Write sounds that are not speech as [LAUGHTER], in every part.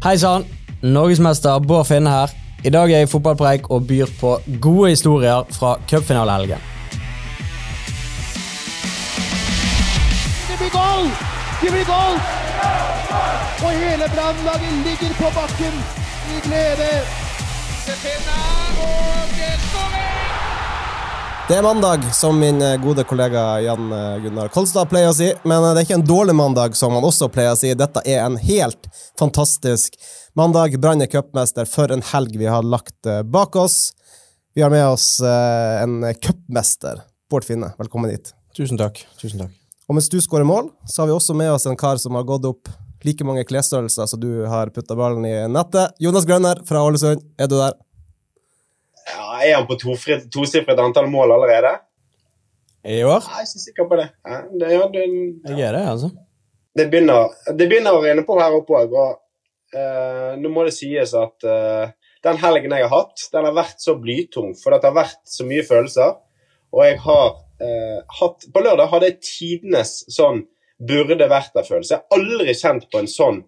Hei sann, norgesmester Bård Finne her. I dag er jeg i fotballpreik og byr på gode historier fra cupfinalehelgen. Det blir goal! Det blir goal! Og hele brannlaget ligger på bakken i glede. Det er mandag, som min eh, gode kollega Jan eh, Gunnar Kolstad pleier å si. Men eh, det er ikke en dårlig mandag, som han også pleier å si. Dette er en helt fantastisk mandag. Brann er cupmester for en helg vi har lagt bak oss. Vi har med oss en cupmester. Bård Finne, velkommen hit. Tusen takk. Tusen takk. Og mens du skårer mål, så har vi også med oss en kar som har gått opp like mange klesstørrelser som du har putta ballen i nettet. Jonas Grønner fra Ålesund, er du der? Ja, Er han på tosifret to antall mål allerede? I år? Ja, Jeg er ikke sikker på det. Ja, det, ja, det, Jeg er det, altså. det, begynner, det begynner å renne på her oppe òg. Og uh, nå må det sies at uh, den helgen jeg har hatt, den har vært så blytung. For det har vært så mye følelser. Og jeg har uh, hatt På lørdag hadde jeg tidenes sånn burde vært der-følelse. Jeg har aldri kjent på en sånn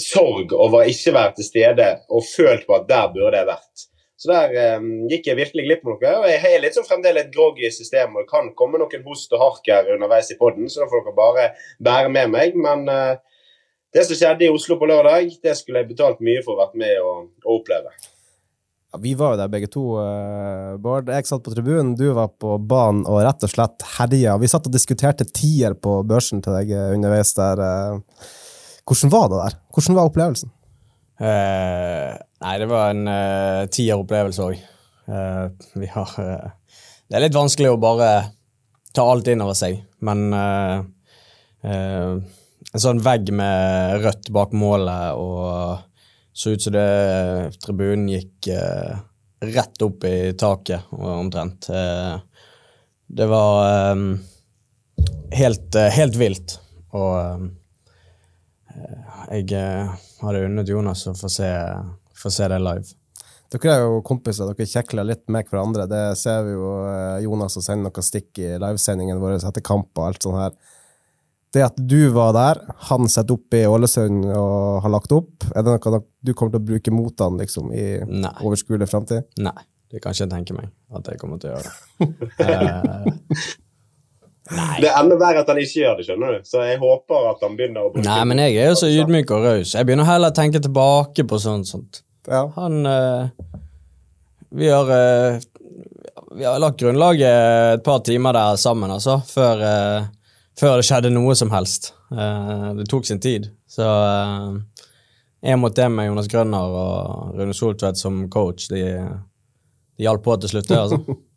sorg over å ikke være til stede og følt på at der burde jeg vært. Så der eh, gikk jeg virkelig glipp av noe. Og jeg er litt sånn fremdeles groggy system, og det kan komme noen host og harker underveis i poden, så da får dere bare bære med meg. Men eh, det som skjedde i Oslo på lørdag, det skulle jeg betalt mye for å vært med og, og oppleve. Vi var jo der begge to, eh, Bård. Jeg satt på tribunen, du var på banen og rett og slett herja. Vi satt og diskuterte tier på børsen til deg eh, underveis der. Hvordan var det der? Hvordan var opplevelsen? Eh, nei, det var en eh, tier opplevelse òg. vi har eh, Det er litt vanskelig å bare ta alt inn over seg, men eh, eh, En sånn vegg med rødt bak målet og så ut som det tribunen gikk eh, rett opp i taket omtrent. Eh, det var eh, helt, eh, helt vilt. Og eh, jeg har hadde unnet Jonas å få se, få se det live. Dere er jo kompiser, dere kjekler litt med hverandre. Det ser vi jo eh, Jonas som sender noen stikk i livesendingen vår etter kamp og alt sånt her. Det at du var der, han sitter oppe i Ålesund og har lagt opp, er det noe du kommer til å bruke mot han liksom, i Nei. overskuelig framtid? Nei, det kan ikke jeg tenke meg at jeg kommer til å gjøre. [LAUGHS] Eh, Det er enda verre at han ikke gjør det, skjønner du. Så jeg håper at han begynner å bruke nei, men jeg er jo så ydmyk og raus. Jeg begynner heller å tenke tilbake på sånt. sånt. Ja. Han eh, Vi har eh, Vi har lagt grunnlaget et par timer der sammen, altså, før, eh, før det skjedde noe som helst. Uh, det tok sin tid. Så jeg mot det med Jonas Grønner og Rune Soltvedt som coach, de, de hjalp på til slutt, det, altså. [LAUGHS]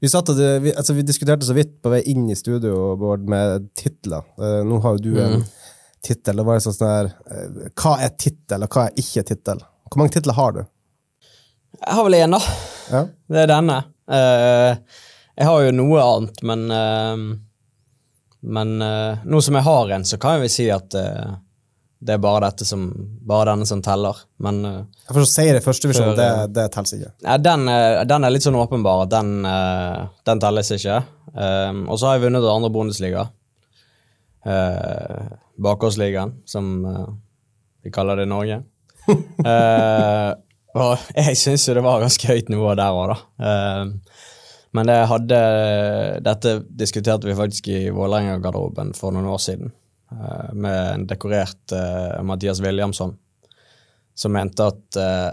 Vi, satt og, vi, altså, vi diskuterte så vidt på vei inn i studio Bård, med titler. Uh, nå har jo du en tittel. Det var sånn sånn her eh, Hva er tittel, og hva er ikke tittel? Hvor mange titler har du? Jeg har vel én, da. Ja. Det er denne. Uh, jeg har jo noe annet, men Men nå som jeg har en, så kan jeg vel si at det er bare dette som Bare denne som teller. Men uh, For å så det i første divisjon, det, eh, det telles ikke. ja, den, eh, den er litt sånn åpenbar den, uh, den telles ikke. Um, og så har jeg vunnet det andre Bundesliga. Uh, Bakgårdsligaen, som uh, vi kaller det i Norge. uh, [LAUGHS] og jeg syns jo det var ganske høyt nivå der òg, da. Eh, men det hadde Dette diskuterte vi faktisk i Vålerenga-garderoben for noen år siden. Eh, med en dekorert eh, Mathias Williamson, som mente at eh,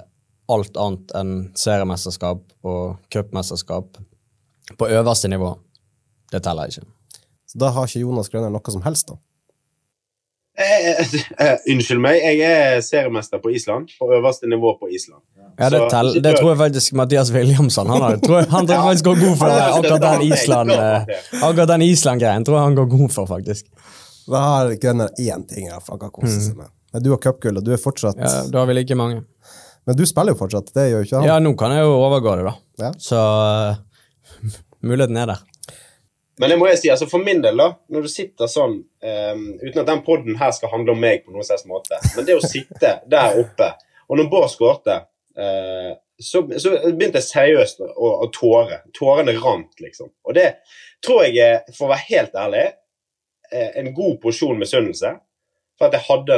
alt annet enn seriemesterskap og cupmesterskap på øverste nivå, det teller ikke. Så da har ikke Jonas Grønner noe som helst, da. Eh, eh, unnskyld meg, jeg er seriemester på Island. På øverste nivå på Island. Ja, det, Så- tell, det tror jeg faktisk Mathias Williamson Han, har, tror, han tror faktisk går god for det- Akkurat den Island-greien tror jeg han går god for, faktisk. Da har Gunnar én ting i han kan kose seg med. Men du har cupgull, og du er fortsatt Ja, da har vi like mange. Men du spiller jo fortsatt, det gjør jo ikke han. Ja, nå kan jeg jo overgå det, da. Ja. Så uh, [LAUGHS] muligheten er der. Men det må jeg si, altså for min del, da, når du sitter sånn um, Uten at den poden her skal handle om meg på noen slags måte, men det å sitte [LAUGHS] der oppe Og når Bård skårte, uh, så, så, begynte jeg seriøst å, å tåre. Tårene rant, liksom. Og det tror jeg er, for å være helt ærlig, en god porsjon misunnelse. For at jeg hadde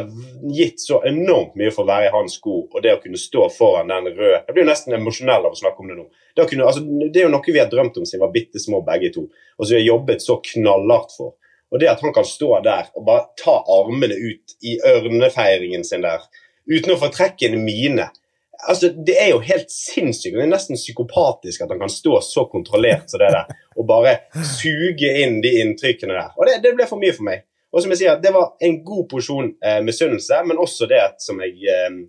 gitt så enormt mye for å være i hans sko og det å kunne stå foran den røde Jeg blir jo nesten emosjonell av å snakke om det nå. Det, kunne, altså, det, er jo noe vi har drømt om siden vi var bitte små begge to, og som vi har jobbet så knallhardt for. Og det at han kan stå der og bare ta armene ut i ørnefeiringen sin der, uten å få trekke en mine altså, Det er jo helt sinnssykt. Det er nesten psykopatisk at han kan stå så kontrollert som det der og bare suge inn de inntrykkene der. Og det, det ble for mye for meg. Og som jeg sier, Det var en god porsjon eh, misunnelse, men også det at som jeg eh,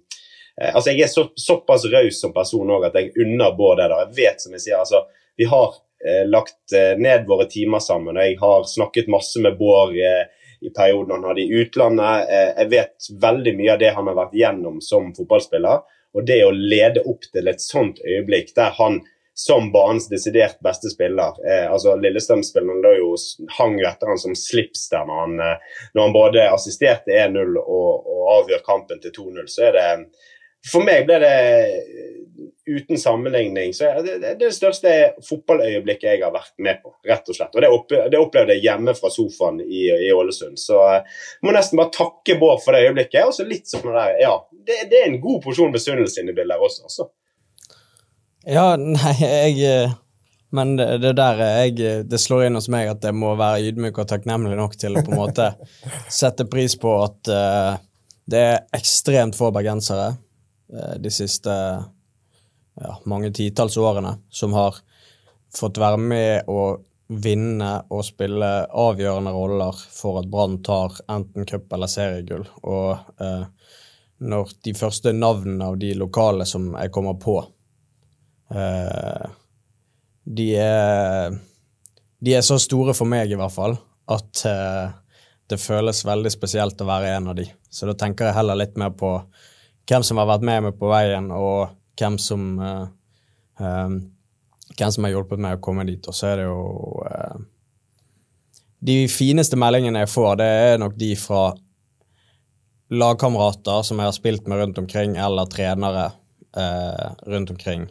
eh Altså, Jeg er så, såpass raus som person også, at jeg unner Bård det. Jeg vet, som jeg sier, altså, Vi har eh, lagt eh, ned våre timer sammen, og jeg har snakket masse med Bård eh, i perioden han hadde i utlandet. jeg vet veldig mye av det han har vært gjennom som fotballspiller. Og det å lede opp til et sånt øyeblikk der han som banens desidert beste spiller. Eh, altså Lillestrøm-spilleren lå jo hang etter han som slips der når han, eh, når han både assisterte 1-0 og, og, avgjør kampen til 2-0. Så er det For meg ble det uten sammenligning så det, det, det største fotballøyeblikket jeg har vært med på, rett og slett. Og det, opp, det opplevde jeg hjemme fra sofaen i, i Ålesund. Så jeg eh, må nesten bare takke Bård for det øyeblikket. Og så litt det, der, ja, det, det, er en god porsjon misunnelse inni bildet her også. Altså. Ja, [LAUGHS] nei, jeg eh, Men det, der eh, jeg, Det slår inn hos meg at jeg må være ydmyk og takknemlig nok til å på en måte [LAUGHS] sette pris på at uh, det er ekstremt få bergensere de siste ja, mange titalls årene som har fått være med å vinne og spille avgjørende roller for at Brann tar enten cup eller seriegull. Og eh, når de første navnene av de lokale som jeg kommer på, eh, de er De er så store for meg, i hvert fall, at eh, det føles veldig spesielt å være en av de. Så da tenker jeg heller litt mer på hvem som har vært med meg på veien, og hvem som uh, um, hvem som har hjulpet meg å komme dit. Og så er det jo De fineste meldingene jeg får, det er nok de fra lagkamerater som jeg har spilt med rundt omkring, eller trenere rundt omkring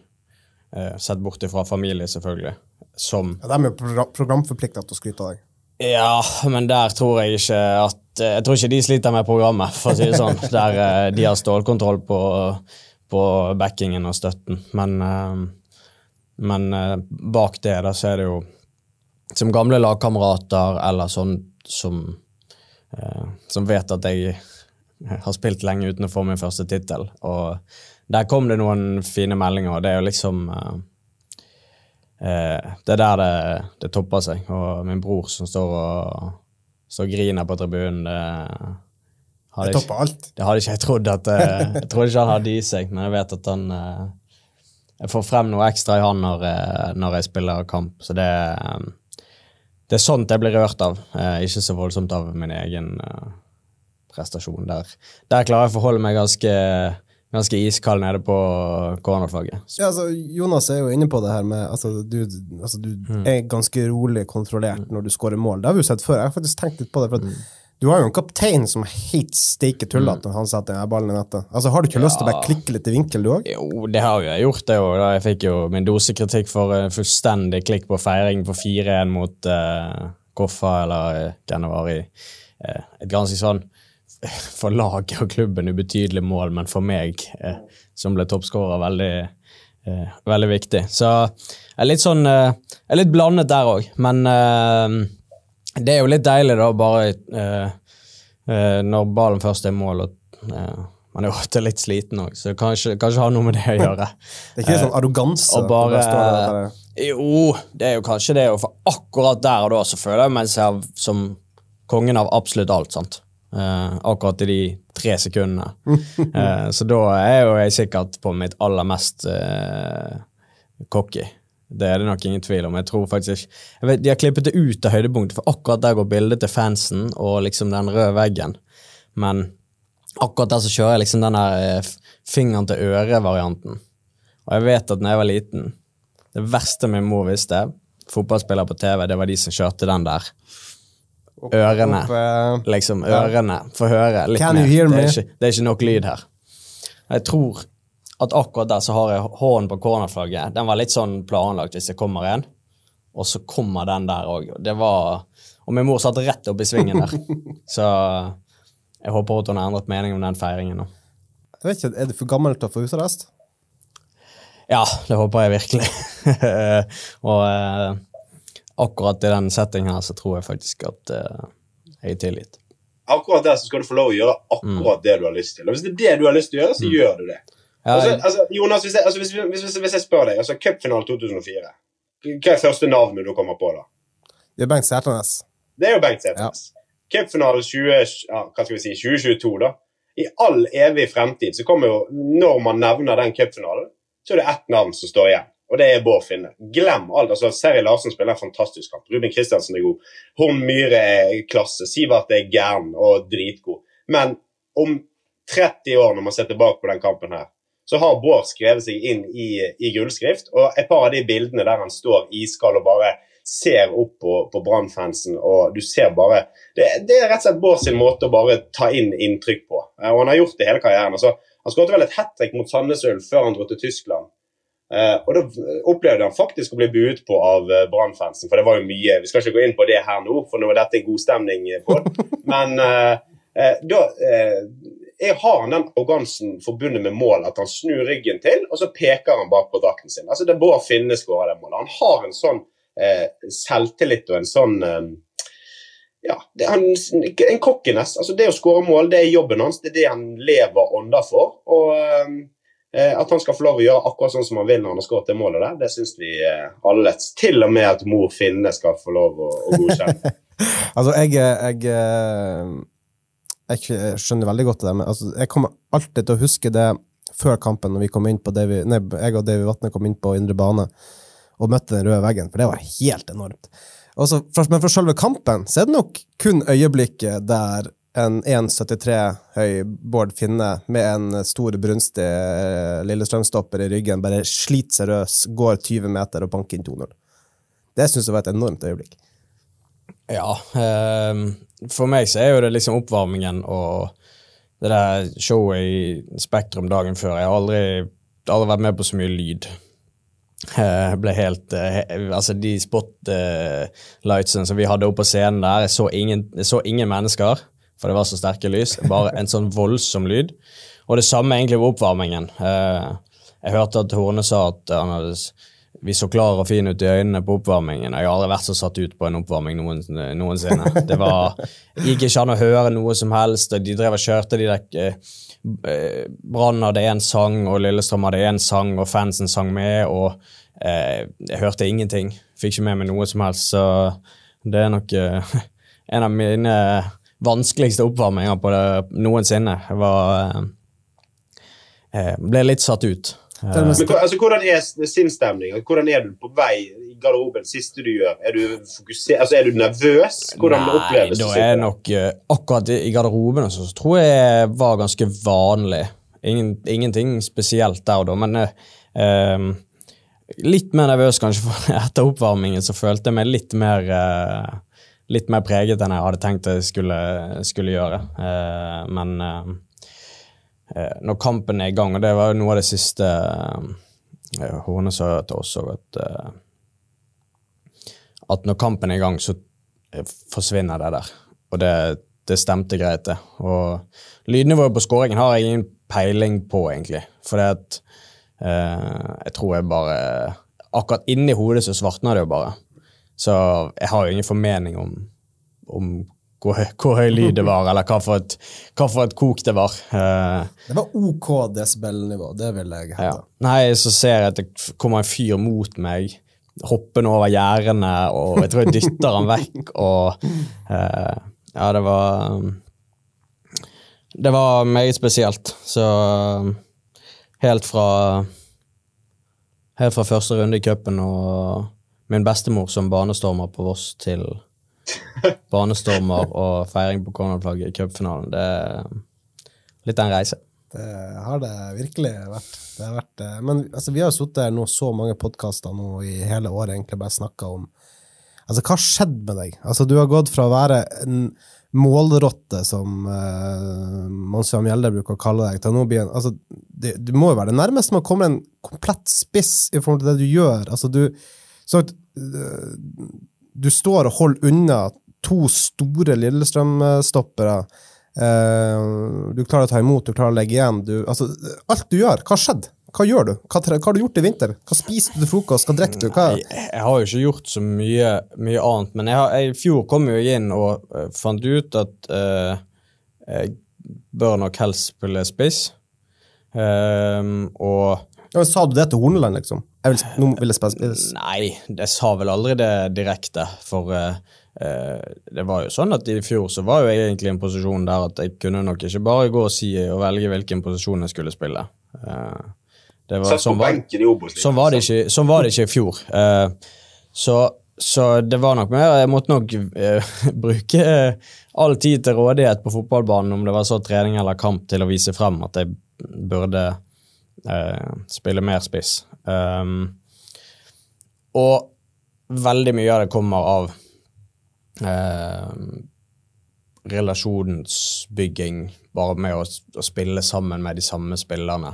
sett bort ifra familie, selvfølgelig. Som ja, De er jo programforplikta til å skryte av deg. Ja, men der tror jeg ikke at Jeg tror ikke de sliter med programmet, for å si det sånn. [LAUGHS] Der de har stålkontroll på, på backingen og støtten. Men, men bak det da så er det jo som gamle lagkamerater eller sånn som, som vet at jeg har spilt lenge uten å få min første tittel. Og der kom det noen fine meldinger, og det er jo liksom uh, Det er der det, det, topper seg. Og min bror som står og, står og griner på tribunen, det hadde, det topper alt. det hadde ikke jeg trodd at uh, Jeg trodde ikke han hadde i seg, men jeg vet at han Jeg får frem noe ekstra i han når, når jeg spiller kamp, så det det er sånt jeg blir rørt av, ikke så voldsomt av min egen prestasjon. Der, der klarer jeg å forholde meg ganske ganske iskald nede på cornerfaget. Ja, altså, Jonas er jo inne på det her med altså, du, altså, du mm. er ganske rolig kontrollert mm. når du skårer mål. Det har vi jo sett før. Jeg har faktisk tenkt litt på det. for at mm. Du har jo en kaptein som helt steike tullete når han setter den ballen i nettet. Altså, Har du ikke ja. lyst til å bare klikke litt i vinkel, du òg? Jo, det har jeg gjort, det òg. Jeg fikk jo min dosekritikk for en fullstendig klikk på feiring på 4-1 mot uh, Koffa eller uh, Januari. Uh, et ganske sånn [LAUGHS] for laget og klubben ubetydelig mål, men for meg, uh, som ble toppskårer, veldig, eh, veldig viktig. Så jeg er litt sånn eh, Jeg er litt blandet der òg, men eh, det er jo litt deilig, da, bare eh, eh, når ballen først er mål. og man er jo [LAUGHS] ofte litt sliten òg, så kanskje, kanskje har noe med det å gjøre. [LAUGHS] det er ikke sånn arroganse? Bare, jo, det er jo kanskje det, for akkurat der og da så føler jeg meg som kongen av absolutt alt. sant? Uh, akkurat i de tre sekundene. [LAUGHS] Så da er jo jeg sikkert på mitt aller mest cocky. Det er det nok ingen tvil om. Jeg tror faktisk ikke jeg vet, De har klippet det ut av høydepunktet, for akkurat der går bildet til fansen og liksom den røde veggen. Men akkurat der så kjører jeg liksom den der eh, fingeren til øret-varianten. Og jeg vet at når jeg var liten Det verste min mor visste, fotballspiller på TV, det var de som kjørte den der. Ørene. Liksom ørene. Få høre litt mer. det, er ikke, det er ikke nok lyd her. Jeg tror at akkurat der så har jeg hånden på cornerflagget. Den var litt sånn planlagt hvis det kommer en, og så kommer den der òg. Det var Og min mor satt rett opp i svingen der. [LAUGHS] Så jeg håper at hun har endret mening om den feiringen nå. jeg vet ikke, Er du for gammel til å få husarrest? Ja, det håper jeg virkelig. [LAUGHS] og eh, akkurat i den settingen her så tror jeg faktisk at eh, jeg er tilgitt. Akkurat der så skal du få lov å gjøre akkurat det du har lyst til. Og hvis det er det du har lyst til å gjøre, så gjør du det. Ja, Altså, altså, Jonas, hvis jeg, altså, hvis, hvis, hvis, hvis jeg spør deg, altså cupfinalen 2004 Hva er første navnet du kommer på da? Det er Bengt Sæternes. Det er jo Bengt. Cupfinalen 20, ja, skal vi si, 2022, da. I all evig fremtid så kommer jo Når man nevner den cupfinalen, så er det ett navn som står igjen. Og det er Bård Finne. Glem alt. altså Seri Larsen spiller en fantastisk kamp. Ruben Kristiansen er god. Horn Myhre er klasse. Sivert er gæren og dritgod. Men om 30 år, når man ser tilbake på den kampen her, så har Bård skrevet seg inn i, i gullskrift. Og et par av de bildene der han står iskald og bare ser opp på, på Brann-fansen, og du ser bare det, det er rett og slett Bård sin måte å bare ta inn inntrykk på. Eh, Og han har gjort det hele karrieren. Altså, han skåret vel et hat trick mot Sandnes Ulf før han dro til Tyskland. Uh, og da opplevde han faktisk å bli buet på av uh, Brann-fansen, for det var jo mye Vi skal ikke gå inn på det her nå, for nå er dette en god stemning på. [LAUGHS] Men uh, da eh, jeg har han den arrogansen forbundet med mål, at han snur ryggen til, og så peker han bak på drakten sin. Altså, Det er Bård Finne skårer det målet. Han har en sånn eh, selvtillit og en sånn eh, ja, det er han, en cockiness. Altså, det å skåre mål, det er jobben hans. Det er det han lever og ånder for. Og eh, at han skal få lov å gjøre akkurat sånn som han vil når han har skåret det målet der, det syns vi eh, alle. Til og med at mor Finne skal få lov å, å godkjenne. [LAUGHS] Altså, jeg, jeg, eh, jeg skjønner veldig godt det men altså, jeg kommer alltid til å huske det før kampen, når vi kom inn på Davy, nei, jeg og Davy Vatne kom inn på indre bane og møtte den røde veggen, for det var helt enormt. Også, men for selve kampen så er det nok kun øyeblikket der en 1,73 høy Bård Finne med en stor, brunstig eh, Lillestrøm-stopper i ryggen bare sliter seriøs, går 20 meter og banker inn 2-0. Det syns jeg var et enormt øyeblikk. Ja, ehm, for meg så er jo det liksom oppvarmingen og det der showet i Spektrum dagen før. Jeg har aldri, aldri vært med på så mye lyd. Jeg ble helt eh, Altså, de spotlightsene som vi hadde oppe på scenen der, jeg så, ingen, jeg så ingen mennesker, for det var så sterke lys. Bare en sånn voldsom lyd. Og det samme egentlig ved oppvarmingen. Eh, Jeg hørte at Horne sa at han hadde vi så klar og fin ut i øynene på oppvarmingen. Jeg har aldri vært så satt ut på en oppvarming noen, noensinne. Det var, gikk ikke an å høre noe som helst. De drev og kjørte de der eh, eh, Brann hadde én sang, og Lillestrøm hadde én sang, og fansen sang med. og eh, Jeg hørte ingenting. Fikk ikke med meg noe som helst. Så det er nok eh, en av mine vanskeligste oppvarminger på det noensinne. Jeg var eh, Ble litt satt ut. Men altså, Hvordan er sinnsstemninga? Hvordan er du på vei i garderoben? Siste du gjør? Er du? Altså, er du nervøs? Hvordan det oppleves da er nok eh, Akkurat i garderoben altså, så, tror jeg var ganske vanlig. Ingen, ingenting spesielt der og da, men eh, eh, litt mer nervøs kanskje, for [LAUGHS] etter oppvarmingen så følte jeg meg litt mer eh, Litt mer preget enn jeg hadde tenkt jeg skulle, skulle gjøre. Eh, men eh, eh, når kampen er i gang, og det var jo noe av det siste eh, Horne sa til oss òg, at eh, at når kampen er i gang, så eh, forsvinner det der. Og det, det stemte greit, det. Og lydnivået på skåringen har jeg ingen peiling på, egentlig. For det at eh, Jeg tror jeg bare Akkurat inni hodet så svartner det jo bare. Så jeg har jo ingen formening om, om hvor, hvor høy lyd det [LAUGHS] var, eller hva for et, hva for et kok det var. Uh, Det var OK desibelnivå, det vil jeg ja. Nei, så ser jeg at det kommer en fyr mot meg, hoppende over gjerdene, og jeg tror jeg dytter han vekk, [LAUGHS] og uh, Ja, det var um, Det var meget spesielt. Så um, helt fra helt fra første runde i cupen og min bestemor som banestormer på Voss til [LAUGHS] banestormer og feiring på cornerflagget i cupfinalen. Det er litt av en reise. Det har det virkelig vært. Det har vært eh, men altså, vi har sittet her nå så mange podkaster nå i hele året egentlig bare snakka om Altså, hva skjedde med deg? Altså, du har gått fra å være en målrotte, som uh, Monsieur Mjelde bruker å kalle deg, til nå blir en altså, det, Du må jo være det nærmeste med å komme en komplett spiss i forhold til det du gjør. Altså, du så, uh, Du står og holder unna to store Lillestrøm-stoppere. Uh, du klarer å ta imot, du klarer å legge igjen. Du, altså, alt du gjør, hva skjedde? Hva gjør du? Hva, hva, har du gjort i vinter? Hva spiser du til frokost? Hva drikker du? Hva? Jeg, jeg, har jo ikke gjort så mye, mye annet, men jeg har, jeg, i fjor kom jeg inn og uh, fant ut at uh, jeg bør nok helst spille spiss. Um, og ja, Sa du det til Horneland, liksom? Jeg vil, nå vil jeg spille Nei, jeg sa vel aldri det direkte, for uh, det var jo sånn at i fjor så var jo jeg egentlig i en posisjon der at jeg kunne nok ikke bare gå og si og velge hvilken posisjon jeg skulle spille. Uh, det var, sånn, var, sånn, var det ikke, sånn var det ikke i fjor. Uh, så, så, det var nok mer Jeg måtte nok uh, [LAUGHS] bruke all tid til rådighet på fotballbanen, om det var så trening eller kamp, til å vise frem at jeg burde uh, spille mer spiss. Um, og veldig mye av det kommer av relasjonsbygging, bare med å, å spille sammen med de samme spillerne.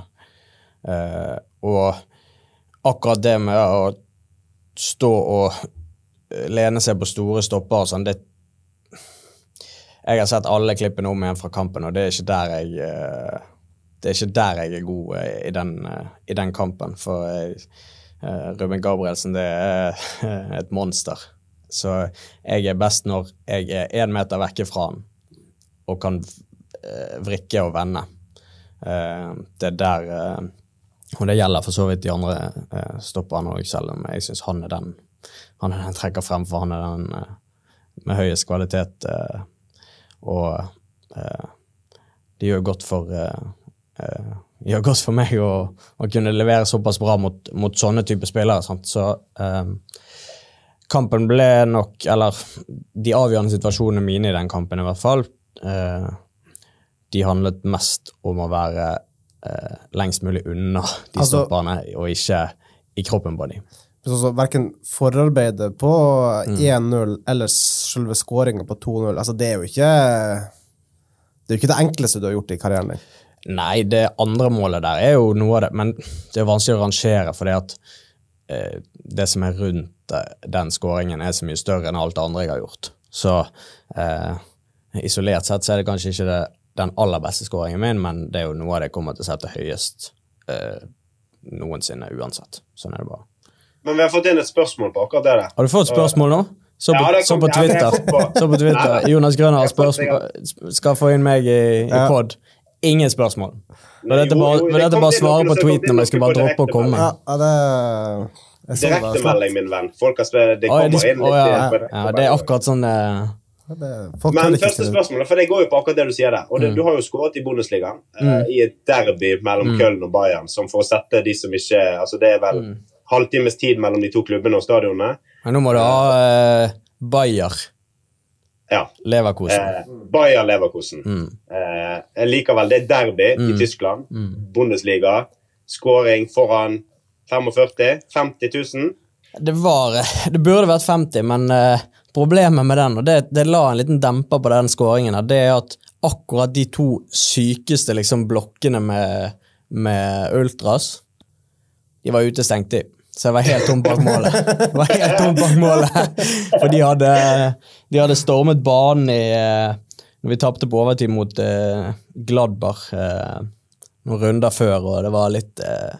Eh, og akkurat det med å stå og eh, lene seg på store stopper og sånn, det Jeg har sett alle klippene om igjen fra kampen, og det er ikke der jeg uh, det er ikke der jeg er god i den, i den kampen. For jeg, Ruben Gabrielsen, det er et monster. Så jeg er best når jeg er én meter vekke fra han og kan vrikke og vende. Det er der og det gjelder for så vidt de andre eh, stopperne òg, selv om jeg syns han er den han er den trekker frem, for han er den eh, med høyest kvalitet. Eh, og eh, det gjør godt for eh, eh, gjør godt for meg å, å, kunne levere såpass bra mot, mot sånne typer spillere. Sant? Så kampen ble nok Eller de avgjørende situasjonene mine i den kampen, i hvert fall, de handlet mest om å være uh, lengst mulig unna de altså, stopperne, og ikke i kroppen på dem. Så verken forarbeidet på 1-0 mm. eller selve skåringa på 2-0 altså Det er jo ikke det er jo ikke det enkleste du har gjort i karrieren din. Nei, det andre målet der er jo noe av det, men det er vanskelig å rangere, fordi at eh, det som er rundt eh, den skåringen, er så mye større enn alt det andre jeg har gjort. Så eh, isolert sett så er det kanskje ikke det den aller beste skåringen min, men det er jo noe av det jeg kommer til å sette høyest uh, noensinne uansett. Sånn er det bare. Men vi har fått inn et spørsmål på akkurat det der. Har du fått spørsmål nå? Så på, ja, så på Twitter. Ja, så på Twitter. Jonas Grønner skal få inn meg i, i pod. Ingen spørsmål. Men dette bare, men dette bare svare på tweeten om jeg skal bare droppe å komme? Ja, det Direktemelding, min venn. Folk har spilt, det kommer inn litt ja, Det er akkurat sånn det men første spørsmålet, for det går jo på akkurat det du sier der. Og det, mm. Du har jo skåret i Bundesligaen, eh, mm. uh, i et derby mellom mm. Köln og Bayern, som for å sette de som ikke altså Det er vel mm. halvtimes tid mellom de to klubbene og stadionene. Men nå må du ha uh, Bayer. Ja. Leverkosen. Eh, Bayer Leverkosen. Mm. jeg liker vel det er derby i mm. Tyskland. Bundesliga. Skåring foran 45 50 000. Det var Det burde vært 50, men Problemet med den, og det, det la en liten demper på den skåringen, det er at akkurat de to sykeste liksom, blokkene med, med ultras, de var utestengt, de. Så jeg var helt tom bak målet. Jeg var helt tom bak målet. [LAUGHS] For de hadde, de hadde stormet banen i Når vi tapte på overtid mot eh, Gladbach eh, noen runder før, og det var litt eh,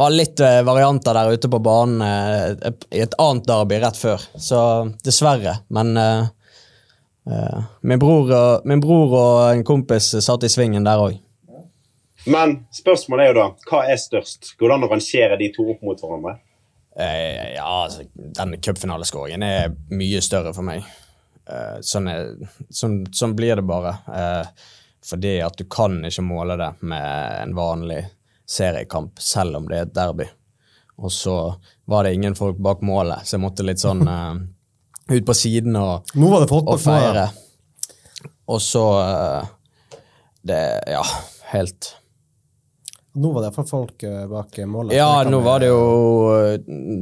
var litt uh, varianter der ute på banen uh, i et annet derby rett før. Så dessverre. Men min, bror og, min, bror og, en kompis satt i svingen der òg. Men spørsmålet er jo da, hva er størst? Går det an å rangere de to opp mot hverandre? ja, altså, den cupfinaleskåringen er mye større for meg. Sånn, er, sånn, sånn, blir det bare. fordi at du kan ikke måle det med en vanlig seriekamp, selv om det er et derby. og så var det ingen folk bak målet, så jeg måtte litt sånn [LAUGHS] eh, ut på siden og, Nå var det folk og bak feire. Og så eh, Det Ja, helt Nå var det iallfall folk eh, bak målet. Ja, nå var det jo eh,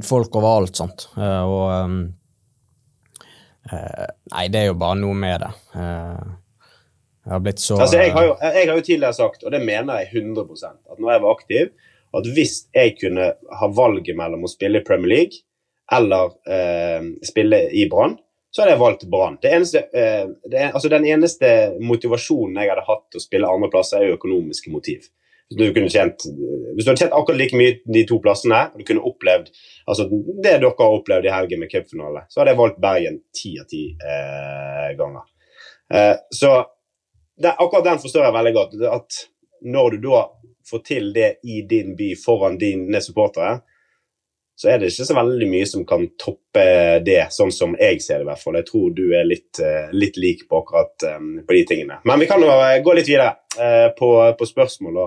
folk overalt, sant. Eh, og ehm, eh, Nei, det er jo bare noe med det. Eh, jeg har blitt så Altså, jeg, har jo, jeg har jo tidligere sagt, og det mener jeg 100 at når jeg var aktiv, at hvis jeg kunne ha valget mellom å spille i Premier League eller eh, spille i Brann, så hadde jeg valgt Brann. Eh, altså Den eneste motivasjonen jeg hadde hatt til å spille andre plasser, er jo økonomiske motiv. Du, tjent, hvis du hadde tjent akkurat like mye de to plassene, og du kunne opplevd altså det dere har opplevd i helgen med cupfinale, så hadde jeg valgt Bergen ti av ti eh, ganger. Eh, så det, akkurat den forstår jeg veldig godt. At når du da får til det i din by foran dine supportere, så er det ikke så veldig mye som kan toppe det, sånn som jeg ser det i hvert fall. Jeg tror du er litt, eh, litt lik på akkurat eh, på de tingene. Men vi kan jo eh, gå litt videre på, på spørsmål.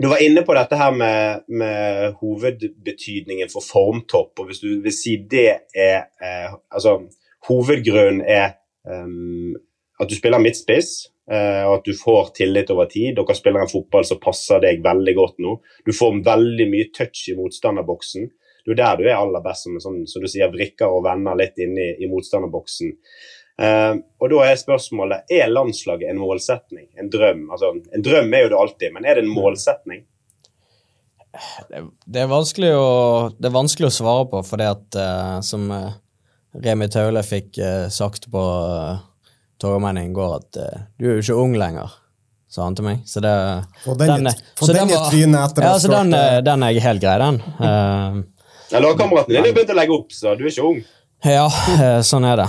du var inne på dette her med, med hovedbetydningen for formtopp, og hvis du vil si det er Altså, hovedgrunnen er um, at du spiller midtspiss, og at du får tillit over tid. Dere spiller en fotball som passer deg veldig godt nå. Du får veldig mye touch i motstanderboksen. Det er der du er aller best, som, sånn, som du sier, vrikker og vender litt inn i, i motstanderboksen. Uh, og da er spørsmålet er landslaget en målsetning, en drøm. Altså, en drøm er jo det alltid, men er det en målsetning? det, det, er vanskelig å, det er vanskelig å svare på, fordi at uh, som uh, Remi Taule fikk eh, sagt på uh, Torgallmenningen i går, at uh, du er jo ikke ung lenger, sa han til meg. Så det for den den, for så den den, var- trynet etter å ja, ha så den, eh, den er helt grei, den. Uh, Ja, Lagkameraten din har begynt å legge opp, så du er ikke ung. Ja, eh, sånn er det.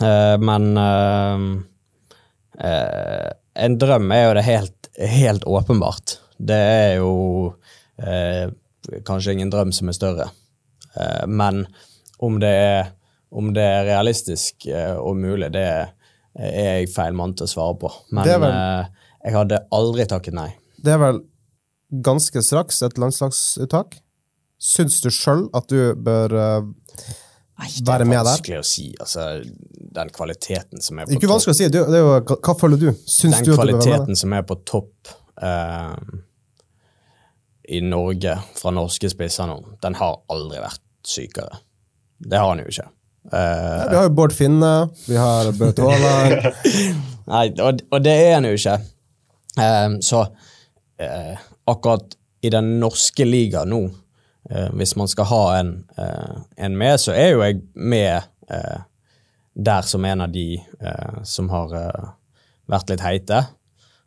Uh, Men eh, eh, en drøm er jo det helt, helt åpenbart. Det er jo eh, kanskje ingen drøm som er større. Eh, men om det er, om det er realistisk eh, og mulig, det er jeg feil mann til å svare på. Men er vel- eh, jeg hadde aldri takket nei. Det er vel ganske straks et landslagsuttak. Syns du sjøl at du bør eh, Nei, det er med der? vanskelig å si. Altså, den kvaliteten som er på Ikke vanskelig å si. Det, er jo- hva, føler du? Syns den du at du være kvaliteten som er på topp eh, i Norge fra norske spisser nå, den har aldri vært sykere. Det har han jo ikke. Eh, Vi har jo Bård Finne, vi har Braut Haaland [LAUGHS] nei, og, og det er han jo ikke. Eh, så uh, akkurat i den norske liga nå, uh, hvis man skal ha en, en med, så er jo jeg med der som en av de som har vært litt heite.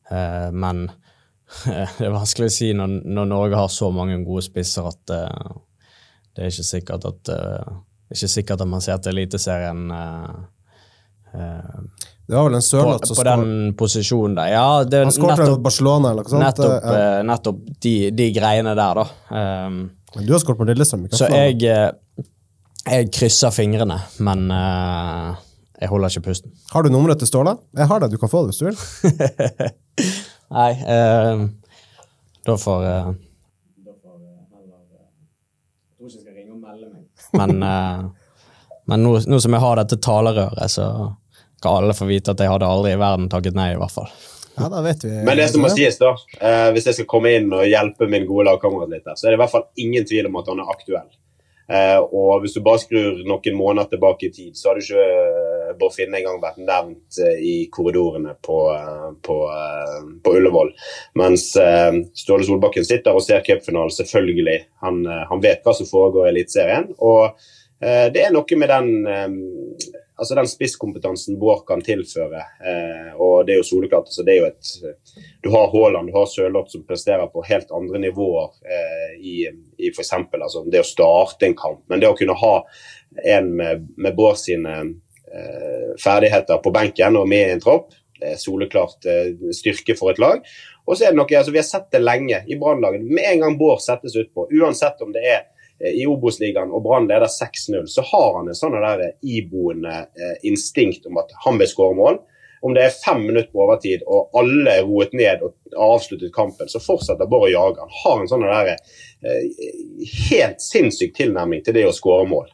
Men [LAUGHS] det er vanskelig å si når, når Norge har så mange gode spisser at det er ikke sikkert at det er ikke sikkert at man ser til Eliteserien uh, eh, Det var vel en på, som på den posisjonen der. Ja, det Han skåret nettopp, Barcelona eller noe sånt. nettopp, ja. uh, nettopp de, de greiene der, da. Um, Men du har skåret på Lillestrøm. så jeg, eh, jeg krysser fingrene, men uh, jeg holder ikke pusten. Har du nummeret til Ståle? Jeg har det, du kan få det hvis du vil. [LAUGHS] Nei, eh, da får Men, eh, men nå, nå som jeg har dette talerøret, så kan alle få vite at jeg hadde aldri i verden takket nei, i hvert fall. Ja, da vet vi. Men det som må sies, da, eh, hvis jeg skal komme inn og hjelpe min gode lagkamerat litt, der, så er det i hvert fall ingen tvil om at han er aktuell. Eh, og hvis du bare skrur noen måneder tilbake i tid, så har du ikke Bård Finne engang vært nevnt eh, i korridorene på, eh, på, eh, på Ullevål. Mens Ståle Solbakken sitter og ser cupfinalen, selvfølgelig. Han, han vet hva som foregår i Eliteserien. Og det er noe med den altså den spisskompetansen Bård kan tilføre. Og det er jo soleklart. Altså det er jo et, du har Haaland, du har Sørloth som presterer på helt andre nivåer i, i f.eks. Altså det å starte en kamp. Men det å kunne ha en med, med Bård sine ferdigheter på benken og med i en tropp, det er soleklart eh, styrke for et lag. Og så er det noe, altså Vi har sett det lenge i Brannlaget. Med en gang Bård settes utpå, uansett om det er eh, i Obos-ligaen og Brann leder 6-0, så har han en sånn der iboende eh, instinkt om at han vil skåre mål. om det er fem minutter på overtid og alle er roet ned og avsluttet kampen, så fortsetter Bård å jage. Han har en sånn der, eh, helt sinnssyk tilnærming til det å skåre mål.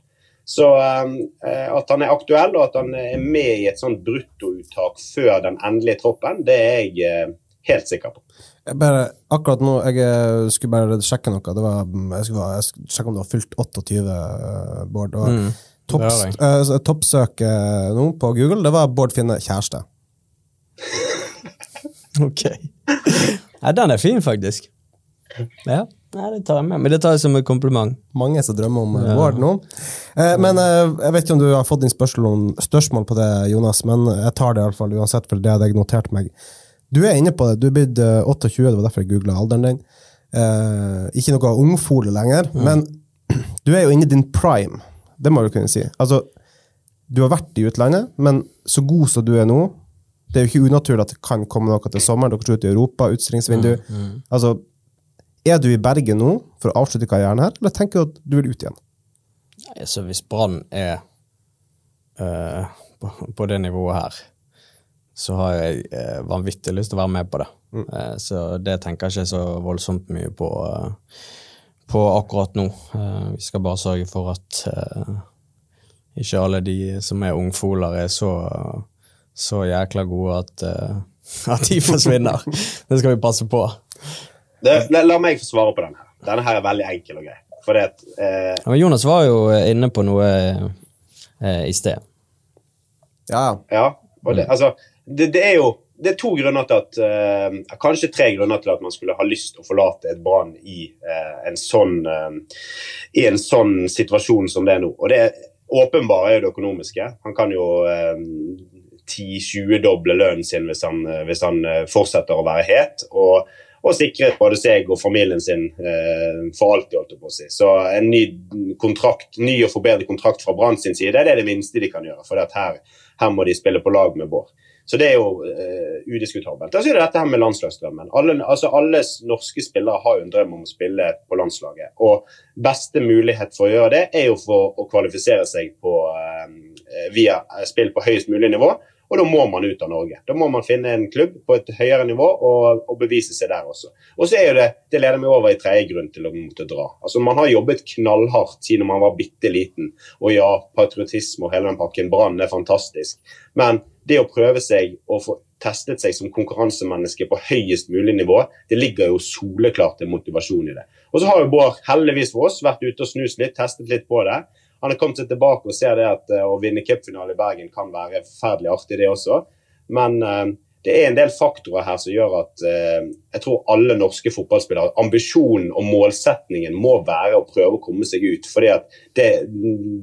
Så eh, at han er aktuell og at han er med i et sånt bruttouttak før den endelige troppen, det er jeg eh, helt sikker på. Jeg bare, akkurat nå, jeg eh, skulle bare sjekke noe. Det var, jeg, skulle, jeg skulle sjekke om du har fylt 28, eh, Bård. Og Mm, topps, det har eh, toppsøk eh, nå på Google, det var Bård Finne kjæreste. [LAUGHS] Ok. Ja, den er fin, faktisk. Ja, Nei, det tar jeg med. Men det tar jeg som et kompliment. Mange som drømmer om eh, Ja. Bård nå. Eh, men eh, Jeg vet ikke om du har fått inn spørsmål, om, spørsmål på det, Jonas, men jeg tar det iallfall uansett, for det hadde jeg notert meg. Du er inne på det. Du er blitt eh, 28, det var derfor jeg googla alderen din. Eh, ikke noe ungfole lenger, men [CLEARS THROAT] du er jo inne i din prime. Det må du kunne si. Altså, du har vært i utlandet, men så god som du er nå Det er jo ikke unaturlig at det kan komme noe til sommeren. Dere skal ut i Europa, utstillingsvindu. Altså, er du i Bergen nå for å avslutte karrieren her, eller tenker du at du vil ut igjen? Nei, Så hvis Brann er uh, på, på det nivået her, så har jeg uh, vanvittig lyst til å være med på det. Eh, så det tenker jeg ikke så voldsomt mye på, på akkurat nå. Vi skal bare sørge for at ikke alle de som er ungfoler, er så, så jækla gode at, [LAUGHS] at de forsvinner. [LAUGHS] det skal vi passe på. Det, la, la meg få svare på denne. her. Denne her er veldig enkel og grei. Fordi at, eh, Men Jonas var jo inne på noe eh, i sted. Ja, Ja, og det, altså, det, det er jo det er to grunner til at eh, Kanskje tre grunner til at man skulle ha lyst til å forlate et Brann i, eh, en sånn, eh, i en sånn situasjon som det er nå. Og det åpenbare er jo det økonomiske. Han kan jo eh, 10-20-doble lønnen sin hvis han, eh, hvis han eh, fortsetter å være het. Og, og sikret både seg og familien sin eh, for alltid, holdt på å si. Så en ny kontrakt, ny og forbedret kontrakt fra Brann sin side, det er det minste de kan gjøre. For her, her må de spille på lag med Bård. Så det er jo eh, udiskutabelt. Og så er det dette her med landslagsdrømmen. Alle, altså alle norske spillere har jo en drøm om å spille på landslaget. Og beste mulighet for å gjøre det, er jo for å kvalifisere seg på, eh, via spill på høyest mulig nivå. Og da må man ut av Norge. Da må man finne en klubb på et høyere nivå og, og bevise seg der også. Og så er jo det, det leder meg over i tredje grunn til å måtte dra. Altså Man har jobbet knallhardt siden man var bitte liten. Og ja, patriotisme og hele den pakken. Brann er fantastisk. Men det å prøve seg og få testet seg som konkurransemenneske på høyest mulig nivå, det ligger jo soleklart en motivasjon i det. Og så har jo Bård heldigvis for oss vært ute og snust litt, testet litt på det. Han har kommet seg tilbake og ser det at uh, å vinne cupfinale i Bergen kan være forferdelig artig, det også. Men uh, det er en del faktorer her som gjør at uh, jeg tror alle norske fotballspillere Ambisjonen og målsetningen må være å prøve å komme seg ut. fordi det,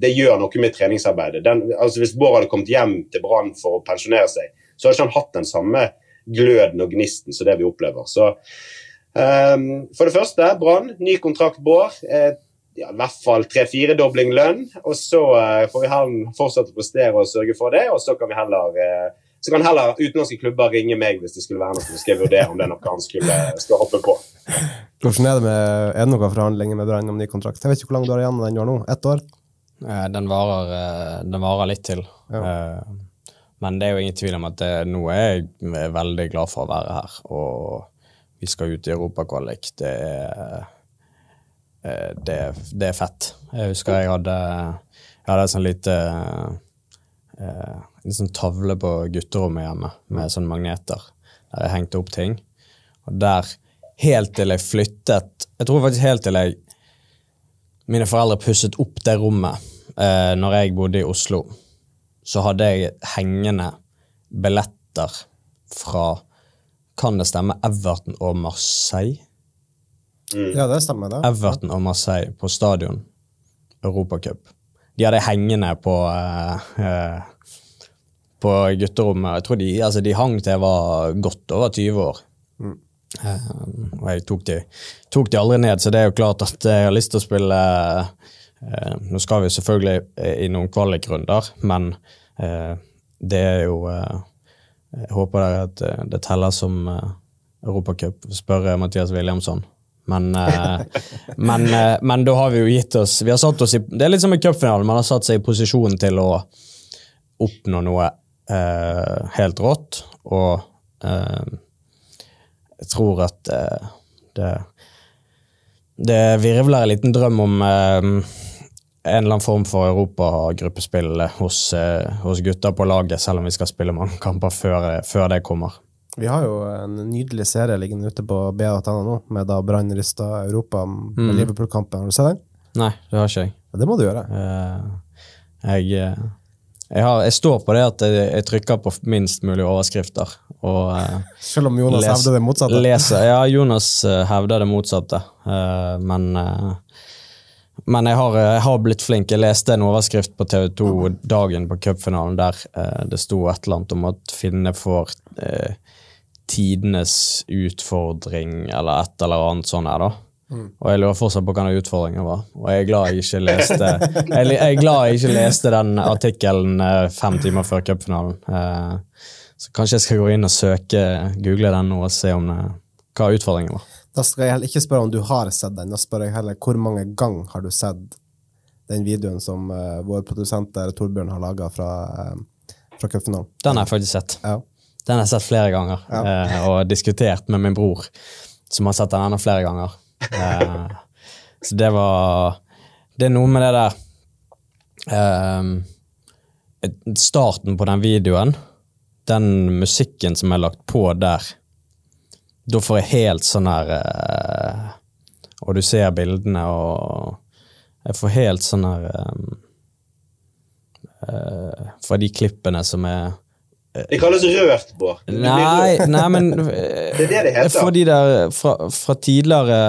det gjør noe med treningsarbeidet. Den, altså Hvis Bård hadde kommet hjem til Brann for å pensjonere seg, så hadde ikke han hatt den samme gløden og gnisten som det vi opplever. Så um, For det første, Brann. Ny kontrakt, Bård. Eh, ja, i hvert fall tre-firedobling lønn. Og så uh, får vi han fortsette å prestere og sørge for det. Og så kan vi heller uh, så kan heller utenlandske klubber ringe meg hvis det skulle være noe som skal vurdere om det er noe han skulle, skal hoppe på. Hvordan er det med Er det noen forhandlinger med Brann om ny kontrakt? Jeg vet ikke hvor lang du har igjen av den gjør nå. Ett år? Eh, Den varer, eh, den varer litt til. Ja. Men det er jo ingen tvil om at det, nå er jeg veldig glad for å være her. Og vi skal ut i europakvalik. Det er eh, det, det er fett. Jeg husker jeg hadde, jeg hadde sånn lite eh, en sånn tavle på gutterommet hjemme med sånne magneter der jeg hengte opp ting. Og der, helt til jeg flyttet Jeg tror faktisk helt til jeg mine foreldre pusset opp det rommet eh, når jeg bodde i Oslo, så hadde jeg hengende billetter fra Kan det stemme Everton og Marseille? Ja, det stemmer, det. Everton og Marseille på stadion. Europacup. De hadde hengende på uh, uh, på gutterommet. Jeg tror de, altså de hang til jeg var godt over 20 år. Eh, og jeg tok de, tok de aldri ned, så det er jo klart at jeg har lyst til å spille eh, Nå skal vi selvfølgelig i noen kvalikrunder, men eh, det er jo Jeg håper det, at det teller som uh, Europacup, spør Mathias Williamson. Men, eh, men, eh, men da har vi jo gitt oss Vi oss i Det er litt som i cupfinalen, man har satt seg i posisjon til å oppnå noe eh, helt rått, og eh, jeg tror at eh, det Det virvler en liten drøm om eh, en eller annen form for europagruppespill hos, hos gutta på laget, selv om vi skal spille mange kamper før, før det kommer. Vi har jo en nydelig serie liggende ute på BA.no nå, med da Brann Europa med Mm. Liverpool-kampen. Har du sett den? Nei, det har ikke jeg. Det må du gjøre. Uh, jeg, eh, jeg, har, jeg står på det at jeg, jeg trykker på minst mulig overskrifter. Og uh, Selv om Jonas les- hevder det motsatte. Leser, ja, Jonas uh, hevder det motsatte, men men jeg har, jeg har blitt flink. Jeg leste en overskrift på TV 2 dagen på cupfinalen der eh, det sto et eller annet om at Finne får eh, tidenes utfordring, eller et eller annet sånn her, da. Og jeg lurer fortsatt på hva den utfordringen var. Og jeg er glad jeg ikke leste Jeg jeg er glad jeg ikke leste den artikkelen eh, fem timer før cupfinalen. Eh, så kanskje jeg skal gå inn og søke, google den nå og se om det, hva utfordringen var. Da skal jeg heller ikke spørre om du har sett den, da spør jeg heller hvor mange ganger har du sett den videoen som uh, vår produsent Torbjørn har laga fra, uh, fra cupfinalen? Den har jeg faktisk sett. Ja. Den har jeg sett flere ganger, eh, og diskutert med min bror, som har sett den enda flere ganger. Uh, så det var Det er noe med det der eh, Starten på den videoen, den musikken som er lagt på der, da får jeg helt sånn her eh, Og du ser bildene, og jeg får helt sånn her eh, eh, Fra de klippene som er Det kalles rørt, Bård. Nei, nei, men [LAUGHS] Det er det det heter. For de der fra, fra tidligere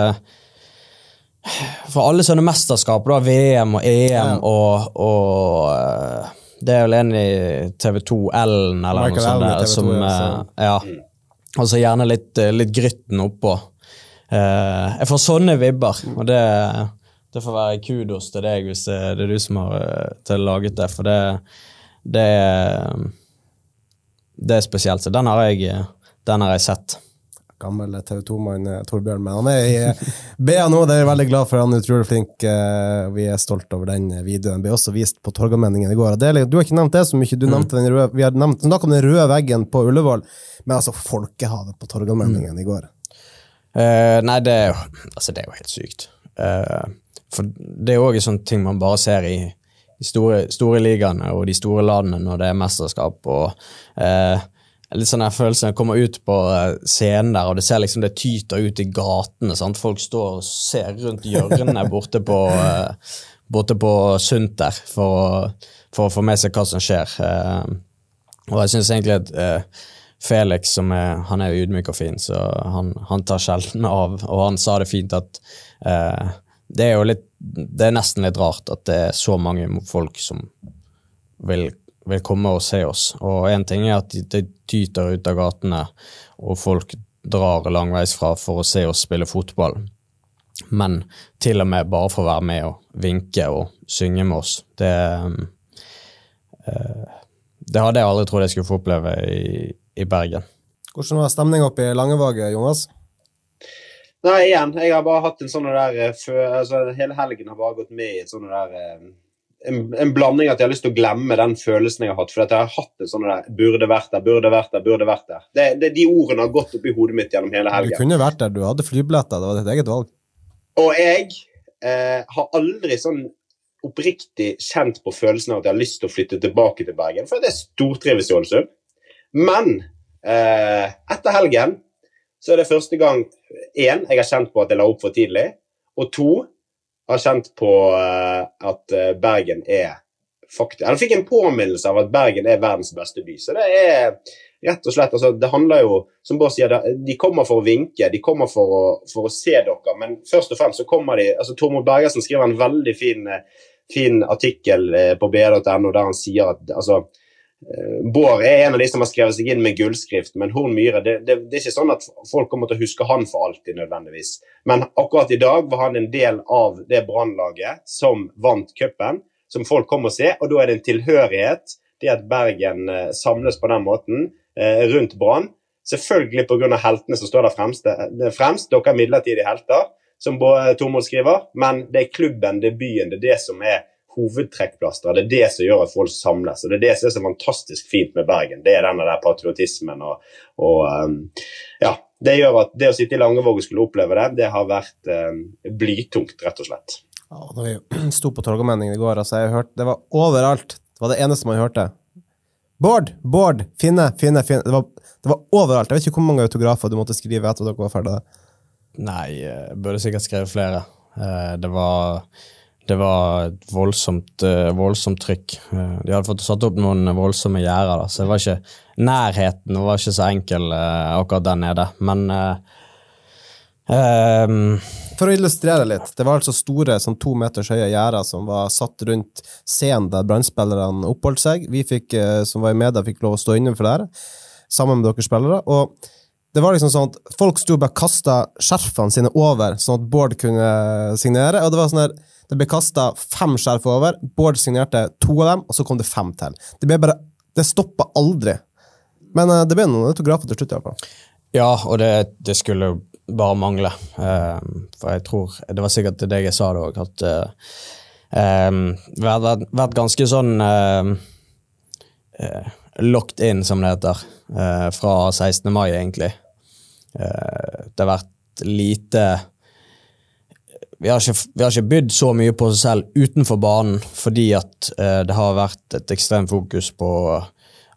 For alle sånne mesterskap, da, VM og EM og, og eh, Det er vel en i TV2 Ellen eller Michael noe sånt der som ja, Ja. Og så gjerne litt, eh, litt Grytten oppå. Eh, jeg får sånne vibber, og det, det får være kudos til deg hvis det, det er du som har eh, laget det, for det, det det er spesielt. Så den har jeg, den har jeg sett. Gammel TV 2-mann Torbjørn, men han er i eh, BA nå, det er jeg veldig glad for. Han er utrolig flink. eh, Vi er stolt over den videoen. Den ble også vist på Torgallmenningen i går. litt- Du har ikke nevnt det så mye. Du nevnte den røde, vi har nevnt, snakket om den røde veggen på Ullevål, men altså Folkehavet på Torgallmenningen i går. Uh, nei, det er, jo, altså, det er jo helt sykt. Uh, for det er òg sånne ting man bare ser i de store, store ligaene og de store landene når det er mesterskap. og eh, litt sånn her følelse når jeg kommer ut på eh, scenen der, og det ser liksom det tyter ut i gatene. sant? Folk står og ser rundt hjørnene borte på eh, borte på Sunt der for å, for å få med seg hva som skjer. Eh, og jeg syns egentlig at Felix, som er, han er jo ydmyk og fin, så han, han tar sjelden av. Og han sa det fint at eh, det er jo litt Det er nesten litt rart at det er så mange folk som vil, vil komme og se oss. Og én ting er at det tyter ut av gatene, og folk drar langveisfra for å se oss spille fotball. Men til og med bare for å være med og vinke og synge med oss, det eh, Det hadde jeg aldri trodd jeg skulle få oppleve i, i Bergen. Hvordan var stemninga oppe i Langevåg, Jonas? Nei, igjen, jeg har bare hatt en sånn der eh, altså, Hele helgen har bare gått med i et sånt der eh, en, en blanding at jeg har lyst til å glemme den følelsen jeg har hatt. For at jeg har hatt en sånn der Burde vært der, burde vært der, burde vært der. Det, det, de ordene har gått opp i hodet mitt gjennom hele helgen. Du kunne vært der, du hadde flybilletter, det var ditt eget valg. Og jeg eh, har aldri sånn oppriktig kjent på følelsen av at jeg har lyst til å flytte tilbake til Bergen, for det er stortrives i Ålesund. Men eh, etter helgen så er det første gang én, jeg har kjent på at jeg la opp for tidlig, og to, har kjent på eh, at eh, Bergen er faktisk Han fikk en påminnelse av at Bergen er verdens beste by. Så det er rett og slett altså, Det handler jo, som Bård sier, de kommer for å vinke, de kommer for å, for å se dere, men først og fremst så kommer de altså Tormod Bergersen skriver en veldig fin, eh, fin artikkel på bd.no der han sier at altså Bård er en av de som har skrevet seg inn med gullskrift, men Horn Myhre det, det, det er ikke sånn at folk kommer til å huske han for alltid, nødvendigvis. Men akkurat i dag var han en del av det brannlaget som vant cupen, som folk kom og se, og da er det en tilhørighet, det at Bergen eh, samles på den måten eh, rundt Brann. Selvfølgelig pga. heltene som står der fremst. Det er fremst. Dere er midlertidige helter, som Tormod skriver, men det er klubben, det er byen, det er det som er hovedtrekkplaster. Det er det som gjør at folk samles. og Det er det som er så fantastisk fint med Bergen. Det er denne der patriotismen. og, og um, ja, Det gjør at det å sitte i Langevåg og skulle oppleve det, det har vært eh, blytungt, rett og slett. Ja, når vi [CLEARS THROAT] sto på Torgallmenningen i går, altså, jeg hørte, det var overalt. Det var det eneste man hørte. Bård! Bård! Finne! Finne! finne. Det var, det var overalt. Jeg vet ikke hvor mange autografer du måtte skrive etter at dere var ferdige. Nei, jeg burde sikkert skrevet flere. Eh, Det var, det var et voldsomt, eh, voldsomt trykk. Eh, De hadde fått satt opp noen voldsomme gjerder, så det var ikke nærheten var ikke så enkel eh, akkurat der nede. Men eh, ehm, For å illustrere litt, det var altså store sånn to meters høye gjerder som var satt rundt scenen der brannspillerne oppholdt seg. Vi fikk, som var i media, fikk lov å stå innenfor der, sammen med dere spillere. og det var liksom sånn at Folk sto bare kasta skjerfene sine over, sånn at Bård kunne signere. og Det var sånn her, det ble kasta fem skjerf over. Bård signerte to av dem, og så kom det fem til. Det ble bare, det stoppa aldri. Men eh, det ble noen autografer til slutt. i hvert fall. Ja, og det, det skulle bare mangle. Eh, for jeg tror Det var sikkert deg jeg sa det òg, at uh, um, vært, vært ganske sånn uh, uh, locked in, som det heter, fra 16. mai, egentlig. Det har vært lite vi har, ikke, vi har ikke bydd så mye på oss selv utenfor banen, fordi at eh, det har vært et ekstremt fokus på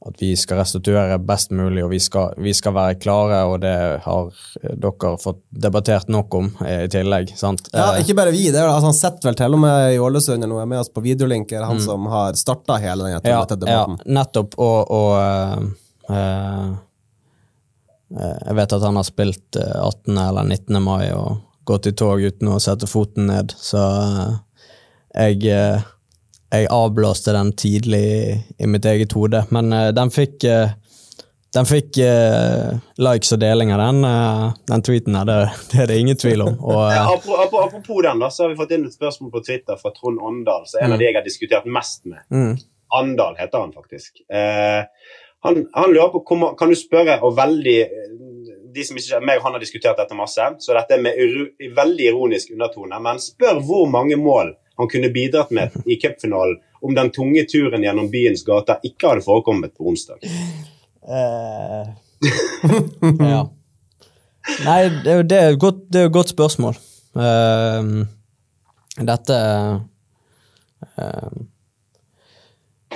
at vi skal restituere best mulig, og vi skal, vi skal være klare, og det har dere fått debattert nok om eh, i tillegg. sant? Ja, Eh, ikke bare vi. det er, altså, Han sitter vel til og med i Ålesund nå, er med oss på videolinker, han som har starta hele den ja, ja, nettopp, og, og eh, eh, eh, Jeg vet at han har spilt eh, 18. eller 19. mai og gått i tog uten å sette foten ned, så eh, jeg eh, jeg avblåste den tidlig i, mitt eget hode, men eh, den fikk den fikk likes og delinger, den, den tweeten her. Det, [LAUGHS] det er det ingen tvil om. Og, Ja, apro- apro- apropos den, da, så har vi fått inn et spørsmål på Twitter fra Trond Åndal. Så en av de jeg har diskutert mest med. mm, Andal heter han faktisk. Eh, han, han lurer på Kan du spørre, og veldig De som ikke meg og han har diskutert dette masse, så dette er med uru, i veldig ironisk undertone, men spør hvor mange mål han kunne bidratt med i cupfinalen om den tunge turen gjennom byens gater ikke hadde forekommet på onsdag. Uh, [LAUGHS] ja. Nei, det, er jo- godt, et godt spørsmål. Uh, dette eh,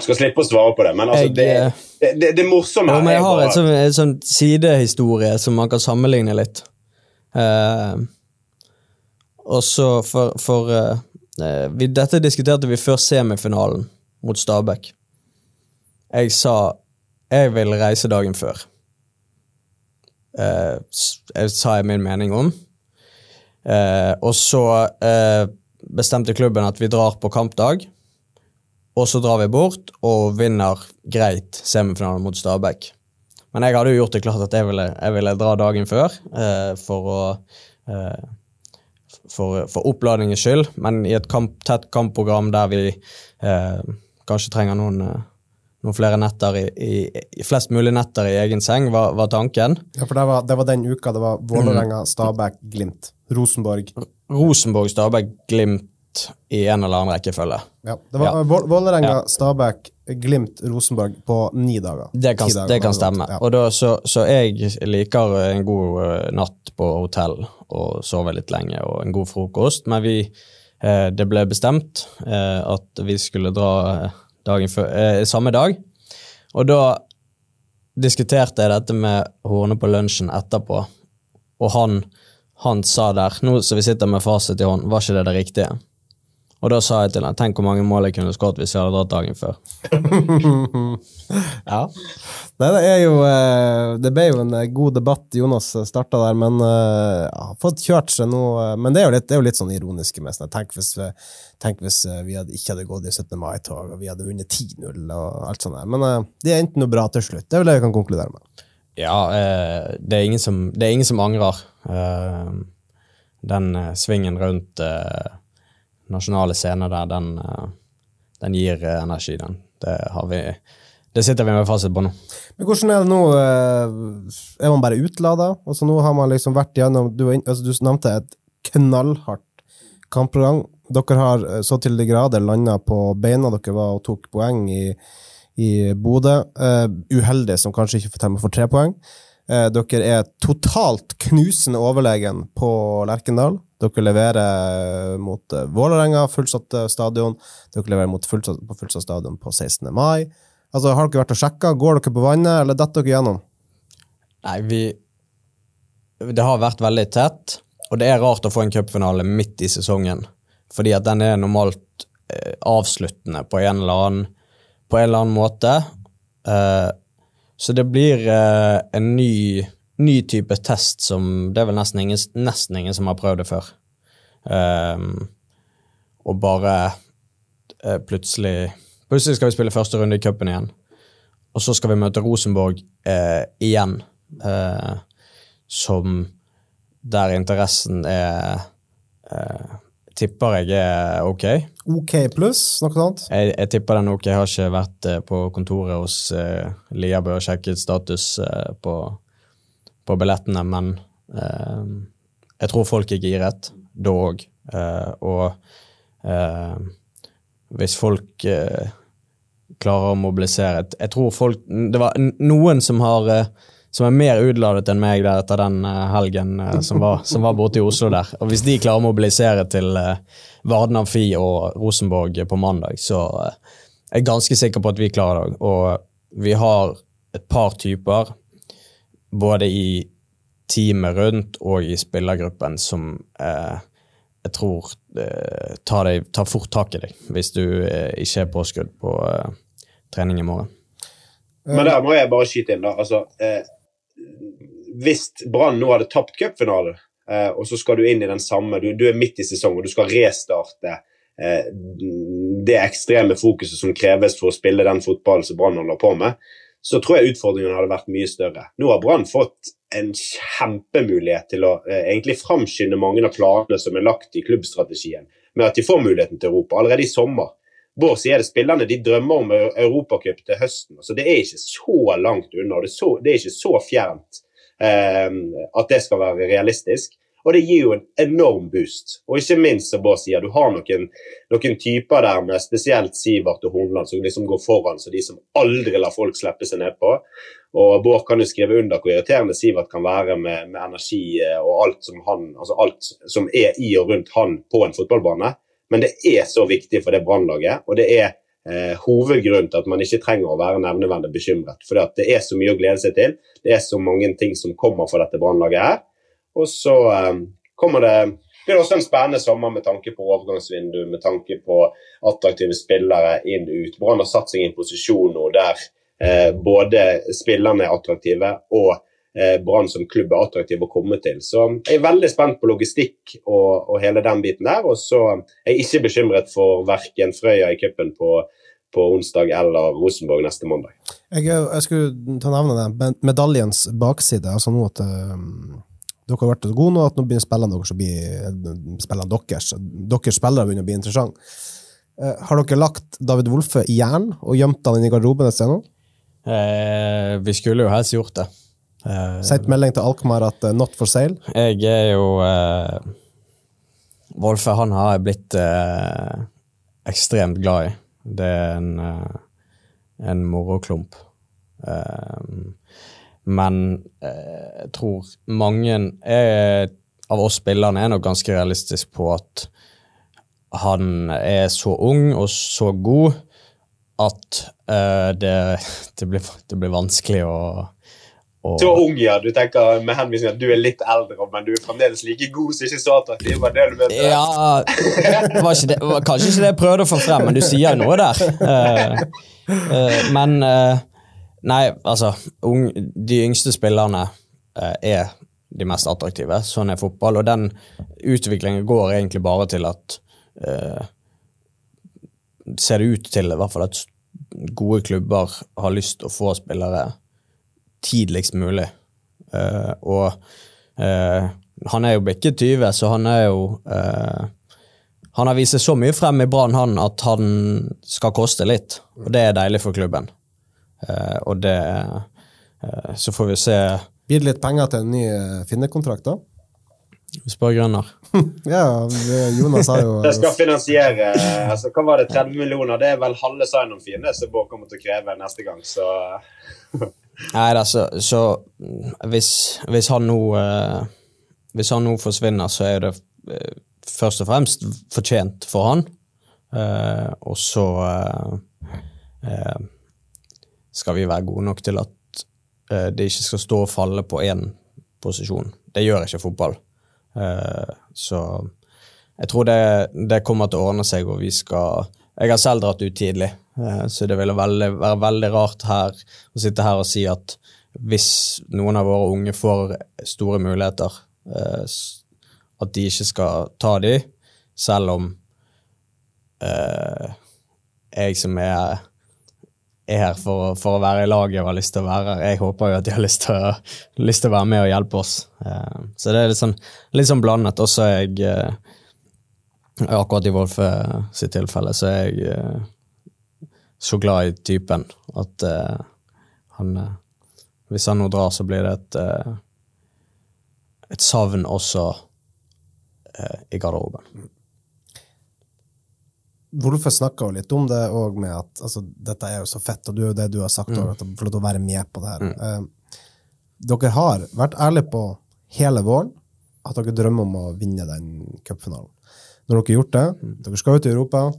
Skal slippe å svare på det, men altså, Jeg, det, eh, det, det, det morsomme her ja, jeg har bare et sånn, sånn sidehistorie som man kan sammenligne litt. Uh, og så for, for eh, vi, Dette diskuterte vi før semifinalen mot Stabæk. Jeg sa jeg vil reise dagen før. Uh, jeg sa jeg min mening om. Og så bestemte klubben at vi drar på kampdag. Og så drar vi bort og vinner greit semifinalen mot Stabæk. Men jeg hadde jo gjort det klart at jeg ville, jeg ville dra dagen før eh, for å eh, for, for oppladningens skyld, men i et kamp, tett kampprogram der vi eh, kanskje trenger noen, eh, noen flere netter i, i, i flest mulig netter i egen seng, var, var tanken. Ja, for det var, det var den uka det var Vålerenga, Stabæk, Glimt, Rosenborg. Rosenborg, Stabæk, Glimt i en eller annen rekkefølge. Ja, det var Ja. Vålerenga, Ja. Stabæk, Glimt, Rosenborg på ni dager. Det kan, dager, det kan stemme. Ja. Da, så, så jeg liker en god eh, natt på hotell og sove litt lenge og en god frokost, men vi, eh, det ble bestemt eh, at vi skulle dra eh, dagen før, eh, samme dag. Og da diskuterte jeg dette med Horne på lunsjen etterpå, og han, han sa der, nå som vi sitter med fasit i hånd, var ikke det det riktige? Og da sa jeg til ham tenk hvor mange mål jeg kunne skåret hvis jeg hadde dratt dagen før. [LAUGHS] Ja. Nei, det er jo eh, Det ble jo en eh, god debatt Jonas starta der, men eh, ja, fått kjørt seg nå. eh, Men det er jo litt, det er jo litt sånn ironiske med sånn Tenk hvis, vi- tenk hvis eh, vi hadde, ikke hadde gått i 17. mai-tog, og vi hadde vunnet 10-0 og alt sånt der. Men eh, det er enten noe bra til slutt. Det er vel det vi kan konkludere med. Ja, eh, det, er ingen som, det er ingen som angrer. Eh, den eh, svingen rundt eh, nasjonale scener der, den, eh, den gir eh, energi, den. Det, har vi, det sitter vi med fasit på nå. Men hvordan er det nå? eh, Er man bare utlada? Altså, nå har man liksom vært gjennom Du, altså, du nevnte et knallhardt kampprogram. Dere har så til de grader landa på beina. Dere var og tok poeng i, i Bodø. Uh, uheldig som kanskje ikke får til for tre poeng. Uh, dere er totalt knusende overlegen på Lerkendal. Dere leverer mot uh, Vålerenga, fullsatt stadion. Dere leverer mot fullsatt, på fullsatt stadion på 16. mai. Altså, Har dere vært og sjekka? Går dere på vannet, eller detter dere gjennom? Nei, vi Det har vært veldig tett, og det er rart å få en cupfinale midt i sesongen. Fordi at den er normalt eh, avsluttende på en eller annen, på en eller annen måte. Eh, så det blir eh, en ny, ny, type test som Det er vel nesten ingen, nesten ingen som har prøvd det før. og bare uh, plutselig Plutselig skal vi spille første runde i cupen igjen. Og så skal vi møte Rosenborg uh, igjen, uh, som der interessen er Tipper jeg er ok. Ok pluss, noe annet? Jeg, jeg, tipper den ok. Jeg har ikke vært på kontoret hos uh, Liabø og sjekket status uh, på, på, billettene, men jeg tror folk er giret, da òg. og hvis folk klarer å mobilisere. Jeg tror folk Det var noen som har eh, som er mer utladet enn meg der etter den eh, helgen eh, som var, som var borte i Oslo der. Og hvis de klarer å mobilisere til Varden Amfi og Rosenborg på mandag, så er jeg ganske sikker på at vi klarer det. Og vi har et par typer, både i teamet rundt og i spillergruppen, som eh, jeg tror eh, tar, deg, tar, fort tak i deg hvis du eh, ikke er påskrudd på eh, trening i morgen. Men der må jeg bare skyte inn, da. Altså, eh, hvis Brann nå hadde tapt cupfinalen, eh, og så skal du inn i den samme du, du, er midt i sesongen, og du skal restarte det ekstreme fokuset som kreves for å spille den fotballen som Brann holder på med, så tror jeg utfordringene hadde vært mye større. Nå har Brann fått en kjempemulighet til å eh, egentlig framskynde mange av planene som er lagt i klubbstrategien, med at de får muligheten til Europa allerede i sommer. Bård sier det spillerne de drømmer om Europacup til høsten. så Det er ikke så langt unna. Det er, det er ikke så fjernt eh, at det skal være realistisk. Og det gir jo en enorm boost. Og ikke minst, som Bård sier, du har noen, noen, typer der med spesielt Sivert og Hornland som liksom går foran, så de som aldri lar folk slippe seg nedpå. Og Bård kan jo skrive under hvor irriterende Sivert kan være med, med energi eh, og alt som, han, altså alt som er i og rundt han på en fotballbane. Men det er så viktig for det brannlaget, og det er eh, hovedgrunnen til at man ikke trenger å være nevneverdig bekymret. For det er så mye å glede seg til. Det er så mange ting som kommer for dette brannlaget her. Og så eh, kommer det blir også en spennende sommer med tanke på overgangsvindu, med tanke på attraktive spillere inn og ut. Brann har satt seg i en posisjon nå der eh, både spillerne er attraktive og eh, Brann som klubb er attraktiv å komme til. Så jeg er veldig spent på logistikk og, og hele den biten der. Og så er jeg ikke bekymret for verken Frøya i cupen på, på, onsdag eller Rosenborg neste mandag. Jeg, jeg skulle ta nevne det. Medaljens bakside. altså nå at um dere har vært så gode nå, at nå begynner spillene deres å bli spillene deres. Deres spillere begynner å bli interessante. Uh, har dere lagt David Wolfe i jern og gjemt han inn i garderoben et sted nå? Eh, vi skulle jo helst gjort det. Eh, Sendt melding til Alkmaar at uh, 'not for sale'? Jeg er jo uh, Wolfe han har jeg blitt uh, ekstremt glad i. Det er en, en moroklump. Men jeg tror mange er, av oss spillerne er nok ganske realistisk på at han er så ung og så god at det, det, blir, det blir vanskelig å og... Så ung, ja. Du tenker med henvisning at du er litt eldre, men du er fremdeles like god som ikke så attraktiv? Var det du mente? Ja, det var, det, var kanskje ikke det jeg prøvde å få frem, men du sier noe der. Uh, uh, men uh, Nei, altså De yngste spillerne er de mest attraktive. Sånn er fotball. Og den utviklingen går egentlig bare til at Ser det ut til i hvert fall at gode klubber har lyst til å få spillere tidligst mulig. Eh, og eh, han er jo bikket 20, så han er jo uh, Han har vist seg så mye frem i Brann at han skal koste litt, og det er deilig for klubben. Og det Så får vi se Blir det litt penger til en ny finnekontrakt da da? Spør Grønner. [LAUGHS] Ja, Jonas har jo [LAUGHS] Det skal finansiere altså, Hva var det, 30 millioner? Det er vel halve sign-on-fien som Bård kommer til å kreve neste gang, så [LAUGHS] Nei, altså, så hvis, hvis han nå eh, Hvis han nå forsvinner, så er det eh, først og fremst fortjent for han. Eh, og så eh, eh, skal vi være gode nok til at eh, det ikke skal stå og falle på én posisjon. Det gjør ikke fotball. Eh, så jeg tror det, det kommer til å ordne seg, og vi skal Jeg har selv dratt ut tidlig, eh, så det ville veldig, være veldig rart her å sitte her og si at hvis noen av våre unge får store muligheter, eh, at de ikke skal ta de, selv om eh, jeg som er er her for, for å være i laget og har lyst til å være her. Jeg håper jo at de har lyst til å, lyst til å være med og hjelpe oss. Eh, så det er litt sånn, litt sånn blandet. Er jeg eh, Akkurat i Wolfe sitt tilfelle så er jeg eh, så glad i typen at eh, han eh, Hvis han nå drar, så blir det et eh, et savn også eh, i garderoben. Wolfe snakka jo litt om det òg, med at altså, dette er jo så fett, og du, det du har sagt, Mm. også, at du får lov til å være med på det her. Eh, dere har vært ærlige på hele våren at dere drømmer om å vinne den cupfinalen. Når dere har gjort det, Mm. dere skal ut i Europa,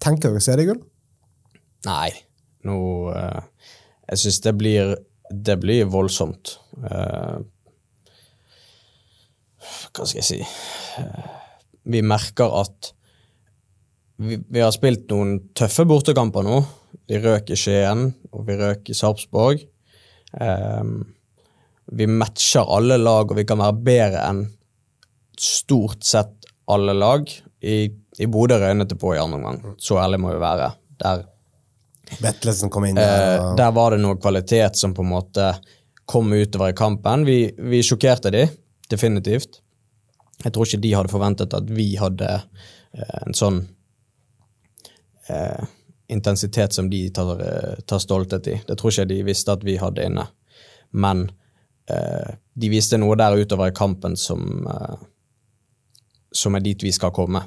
tenker dere seriegull? Nei, nå eh, Jeg syns det blir Det blir voldsomt. Eh, hva skal jeg si Eh, Vi merker at vi, vi har spilt noen tøffe bortekamper nå. Vi røk i Skien, og vi røk i Sarpsborg. Um, vi matcher alle lag, og vi kan være bedre enn stort sett alle lag. I, i Bodø røynet det på i andre omgang. Så ærlig må vi være. Der Vetlesen kom inn Eh, der. Uh, der var det noe kvalitet som på en måte kom utover i kampen. Vi, vi sjokkerte de, definitivt. Jeg tror ikke de hadde forventet at vi hadde uh, en sånn eh, intensitet som de tar, eh, tar stolthet i. Det tror ikke de visste at vi hadde inne. Men eh, de viste noe der utover i kampen som, eh, som er dit vi skal komme.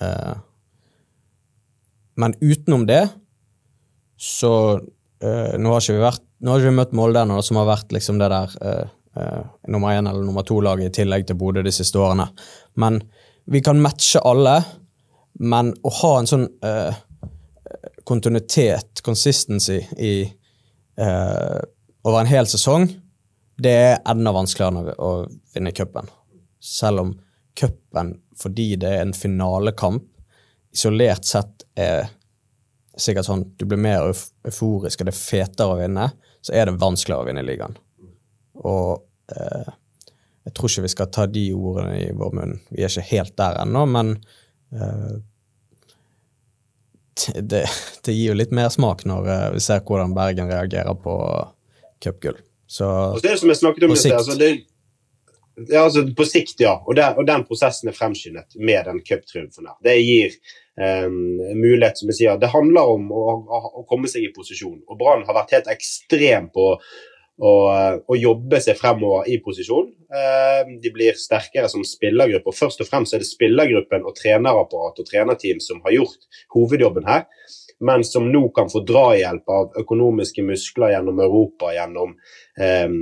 Eh, men utenom det så nå, har ikke vi vært, nå har ikke vi møtt Molde ennå, som har vært liksom det der eh, eh, nummer én eller nummer to-laget i tillegg til Bodø de siste årene. Men vi kan matche alle, men å ha en sånn uh, kontinuitet, consistency, i uh, over en hel sesong, det er enda vanskeligere enn å vinne cupen. Selv om cupen, fordi det er en finalekamp, isolert sett er sikkert sånn du blir mer euforisk og det er fetere å vinne, så er det vanskeligere å vinne ligaen. Og eh, jeg tror ikke vi skal ta de ordene i vår munn. Vi er ikke helt der ennå, men det, det gir jo litt mer smak når eh, vi ser hvordan Bergen reagerer på cupgull. Så Og det som jeg snakket om På sikt. altså det, ja, altså på sikt, ja. Og, der, og den prosessen er fremskyndet med den cuptriumfen der. Det gir um, mulighet, som jeg sier. Det handler om å, å, å komme seg i posisjon. Og Brann har vært helt ekstrem på å, å jobbe seg fremover i posisjon. Eh, de blir sterkere som spillergruppe. og Først og fremst er det spillergruppen og trenerapparat og trenerteam som har gjort hovedjobben her men som nå kan få drahjelp av økonomiske muskler gjennom Europa, gjennom eh,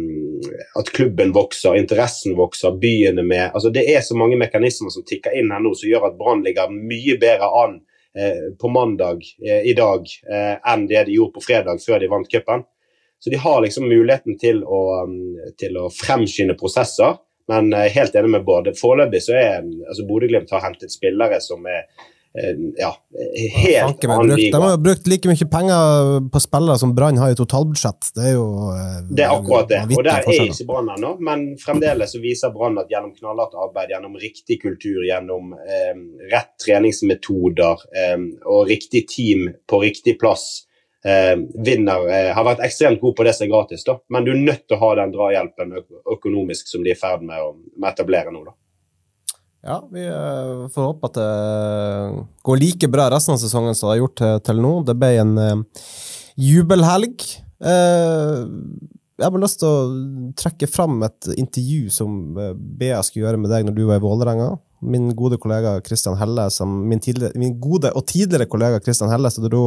at klubben vokser, interessen vokser, byene med altså Det er så mange mekanismer som tikker inn her nå, som gjør at Brann ligger mye bedre an eh, på mandag eh, i dag enn det de gjorde på fredag før de vant cupen. Så de har liksom muligheten til å, um, til å fremskynde prosesser. Men jeg er helt enig med Bård. Foreløpig så er altså Bodø-Glimt har hentet spillere som er eh, ja, helt annen liga. De har brukt like mye penger på spillere som Brann har i totalbudsjett. Det er jo eh, Det er akkurat det. Og der er ikke Brann ennå, men fremdeles så viser Brann at gjennom knallhardt arbeid, gjennom riktig kultur, gjennom eh, rett treningsmetoder eh, og riktig team på riktig plass, vinner eh, Har vært ekstremt god på det som er gratis, da. Men du er nødt til å ha den drahjelpen økonomisk som de er i ferd med å etablere nå, da. Ja, vi eh, får håpe at det går like bra resten av sesongen som det har gjort til, nå. Det ble en eh, jubelhelg. Eh, jeg har lyst til å trekke fram et intervju som eh, BA skulle gjøre med deg når du var i Vålerenga. Min gode kollega Christian Helle, som, min, min gode og tidligere kollega Christian Helle, som dro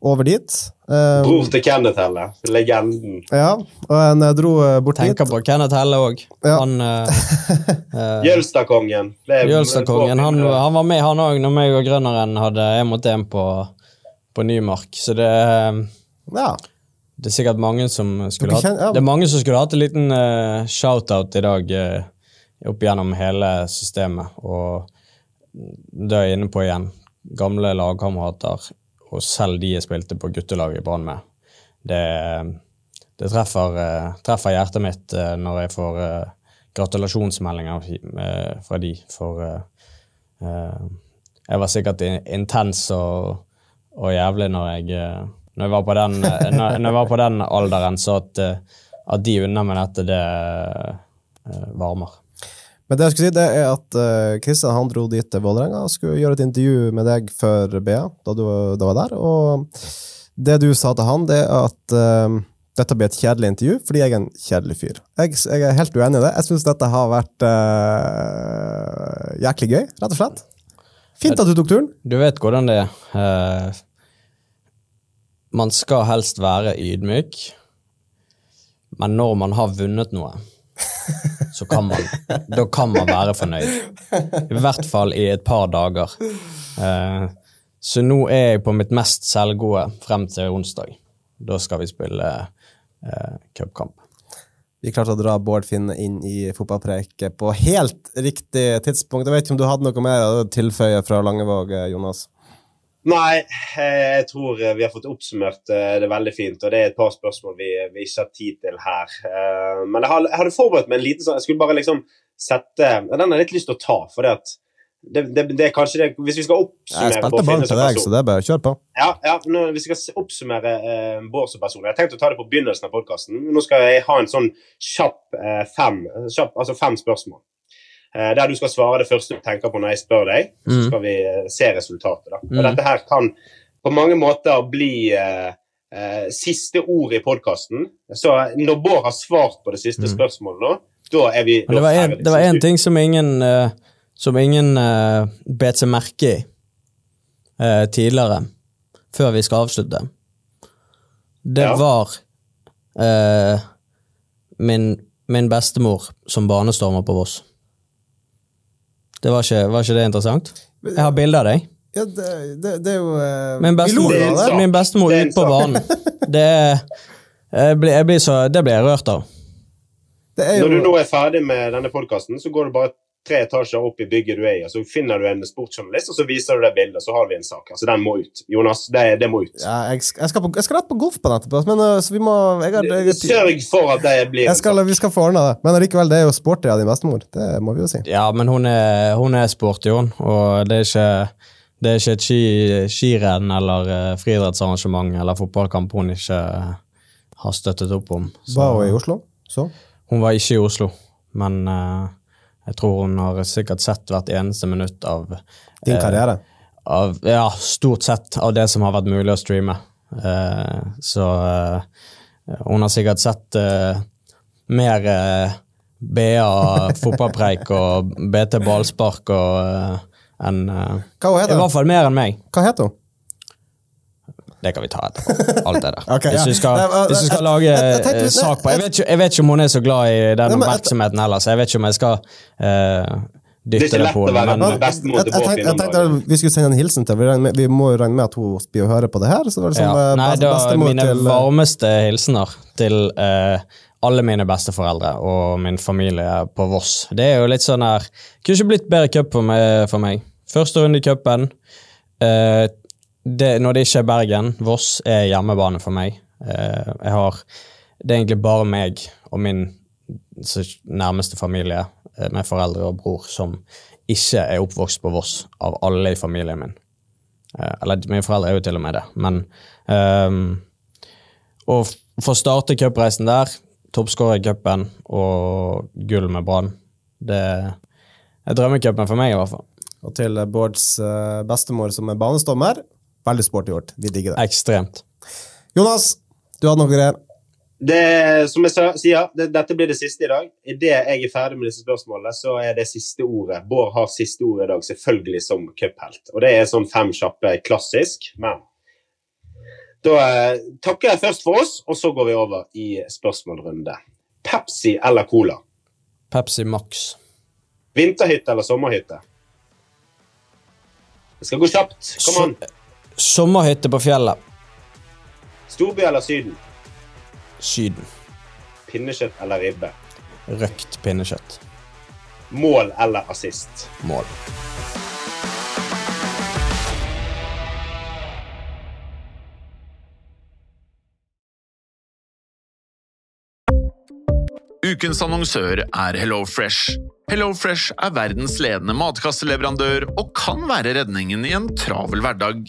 over dit. Um, Bror til Kenneth Helle, legenden. ja, og han eh, dro bort bort dit. Tenker på Kenneth Helle òg. Ja. Han [LAUGHS] uh, er- Han, han var med, han òg, når meg og Grønneren hadde én mot én på, på Nymark. Så det, eh, Ja. det er sikkert mange som skulle hatt ja. Det er mange som skulle hatt en liten uh, shout-out i dag uh, opp gjennom hele systemet. Og det er jeg inne på igjen. Gamle lagkamerater, og selv de jeg spilte på guttelaget i Brann med. Det, det treffer, eh, treffer hjertet mitt eh, når jeg får eh, gratulasjonsmeldinger fra de, for jeg var sikkert intens og, og jævlig når jeg, når jeg var på den, når, når jeg var på den alderen, så at, at de unner meg dette, det varmer. Men det jeg skulle si, det er at uh, Kristian han dro dit til Vålerenga og skulle gjøre et intervju med deg før BA da du da var der. Og det du sa til han, det er at uh, dette blir et kjedelig intervju fordi jeg er en kjedelig fyr. Jeg, jeg er helt uenig i det. Jeg syns dette har vært uh, jæklig gøy, rett og slett. Fint at du tok turen. Du vet hvordan det er. Uh, man skal helst være ydmyk, men når man har vunnet noe, [LAUGHS] så kan man, da kan man være fornøyd. I hvert fall i et par dager. Eh, så nå er jeg på mitt mest selvgode frem til onsdag. Da skal vi spille eh, cupkamp. Vi klarte å dra Bård Finne inn i fotballpreiket på helt riktig tidspunkt. Jeg vet ikke om du hadde noe mer å tilføye fra Langevåg, Jonas? Nei, eh, jeg tror vi har fått oppsummert eh, det veldig fint. Og det er et par spørsmål vi, vi ikke har tid til her. Eh, Men jeg hadde, forberedt meg en liten sånn Jeg skulle bare liksom sette Den har jeg litt lyst til å ta, for det det, det, er kanskje det Hvis vi skal Jeg oppsummere spilte Bård ballen til deg, så det er bare kjør på. ja, ja, nå, Hvis vi skal oppsummere eh, Bård som person Jeg har tenkt å ta det på begynnelsen av podkasten. Nå skal jeg ha en sånn kjapp eh, fem, kjapp, altså fem spørsmål. Eh, der du skal svare det første du tenker på når jeg spør deg. Så Mm. skal vi eh, se resultatet. da. Og Mm. Dette her kan på mange måter bli eh, eh, siste ord i podkasten. Så når Bård har svart på det siste Mm. spørsmålet, nå, da er vi da det var Så ting som ingen, uh, som ingen uh, bet seg merke i uh, tidligere, før vi skal avslutte. Det Ja. var min, min bestemor som banestormer på Voss. Det var ikke, var ikke det interessant? Jeg har bilde av deg. Ja, det, det, det er jo eh, Min bestemor, min bestemor ute på banen. Det, er- jeg blir, jeg blir så, det blir jeg rørt av. Det er Når du nå er ferdig med denne podkasten, så går du bare tre etasjer opp i bygget du er i, og så finner du en sportsjournalist, og så viser du det bildet, og så har vi en sak. Altså, den må ut. Jonas, det, det må ut. ja, jeg, jeg, skal på, jeg skal rett på golfbanen etterpå, men eh, så vi må jeg har, jeg, Sørg for at det blir jeg en skal, sak. Vi skal få ordna det. Men allikevel, det er jo sporty av din bestemor. Det må vi jo si. Ja, men hun er, hun er sporty, hun. Og det er ikke, det er ikke et ski, skirenn eller uh, friidrettsarrangement eller fotballkamp hun ikke har støttet opp om. Så Var hun i Oslo? Så? hun var ikke i Oslo, men eh, jeg tror hun har sikkert sett hvert eneste minutt av Din Eh, av, ja, stort sett av det som har vært mulig å streame. Eh, så eh, hun har sikkert sett eh, mer eh, BA fotballpreik og BT ballspark og eh, enn eh, I hvert fall mer enn meg. Hva heter hun? Det kan vi ta etterpå. Alt det der. [LAUGHS] Ok, ja. hvis, vi skal, hvis vi skal lage jeg- eh, sak på jeg vet, ikke, jeg vet ikke om hun er så glad i den oppmerksomheten heller, så jeg vet ikke om jeg skal uh, Det er dytte ikke det lett på å henne. være Men, Jeg, jeg, jeg tenkte vi skulle sende en hilsen til Vi, vi må jo regne med at hun blir å høre på det her. Så det var liksom ja. eh, Nei, best- da, mine til eh, varmeste hilsener til uh, alle mine besteforeldre og min familie på Voss. Det er jo litt sånn her Kunne ikke blitt bedre cup for meg. For meg. Første runde i cupen. Eh, det, når det ikke er Bergen, Voss er hjemmebane for meg. Eh, jeg har Det er egentlig bare meg og min nærmeste familie, eh, med foreldre og bror, som ikke er oppvokst på Voss, av alle i familien min. Eh, eller mine foreldre er jo til og med det, men ehm, Å få starte cupreisen der, toppskårer i cupen og gull med Brann, det er drømmecupen for meg, i hvert fall. Og til Bårds bestemor som er banestormer. Veldig sporty gjort. Vi digger det. Ekstremt. Jonas, du hadde noe greier. Det, som jeg sier, det, dette blir det siste i dag. Idet jeg er ferdig med disse spørsmålene, så er det siste ordet. Bård har siste ordet i dag, selvfølgelig som cuphelt. Og det er sånn fem kjappe klassisk, men Da eh, takker jeg først for oss, og så går vi over i spørsmålrunde. Pepsi eller Cola? Pepsi Max. Vinterhytte eller sommerhytte? Det skal gå kjapt. Kom an. Sommerhytte på fjellet. Storby eller Syden? Syden. Pinnekjøtt eller ribbe? Røkt pinnekjøtt. Mål eller assist? Mål. Ukens annonsør er HelloFresh. HelloFresh er verdens ledende matkasseleverandør og kan være redningen i en travel hverdag.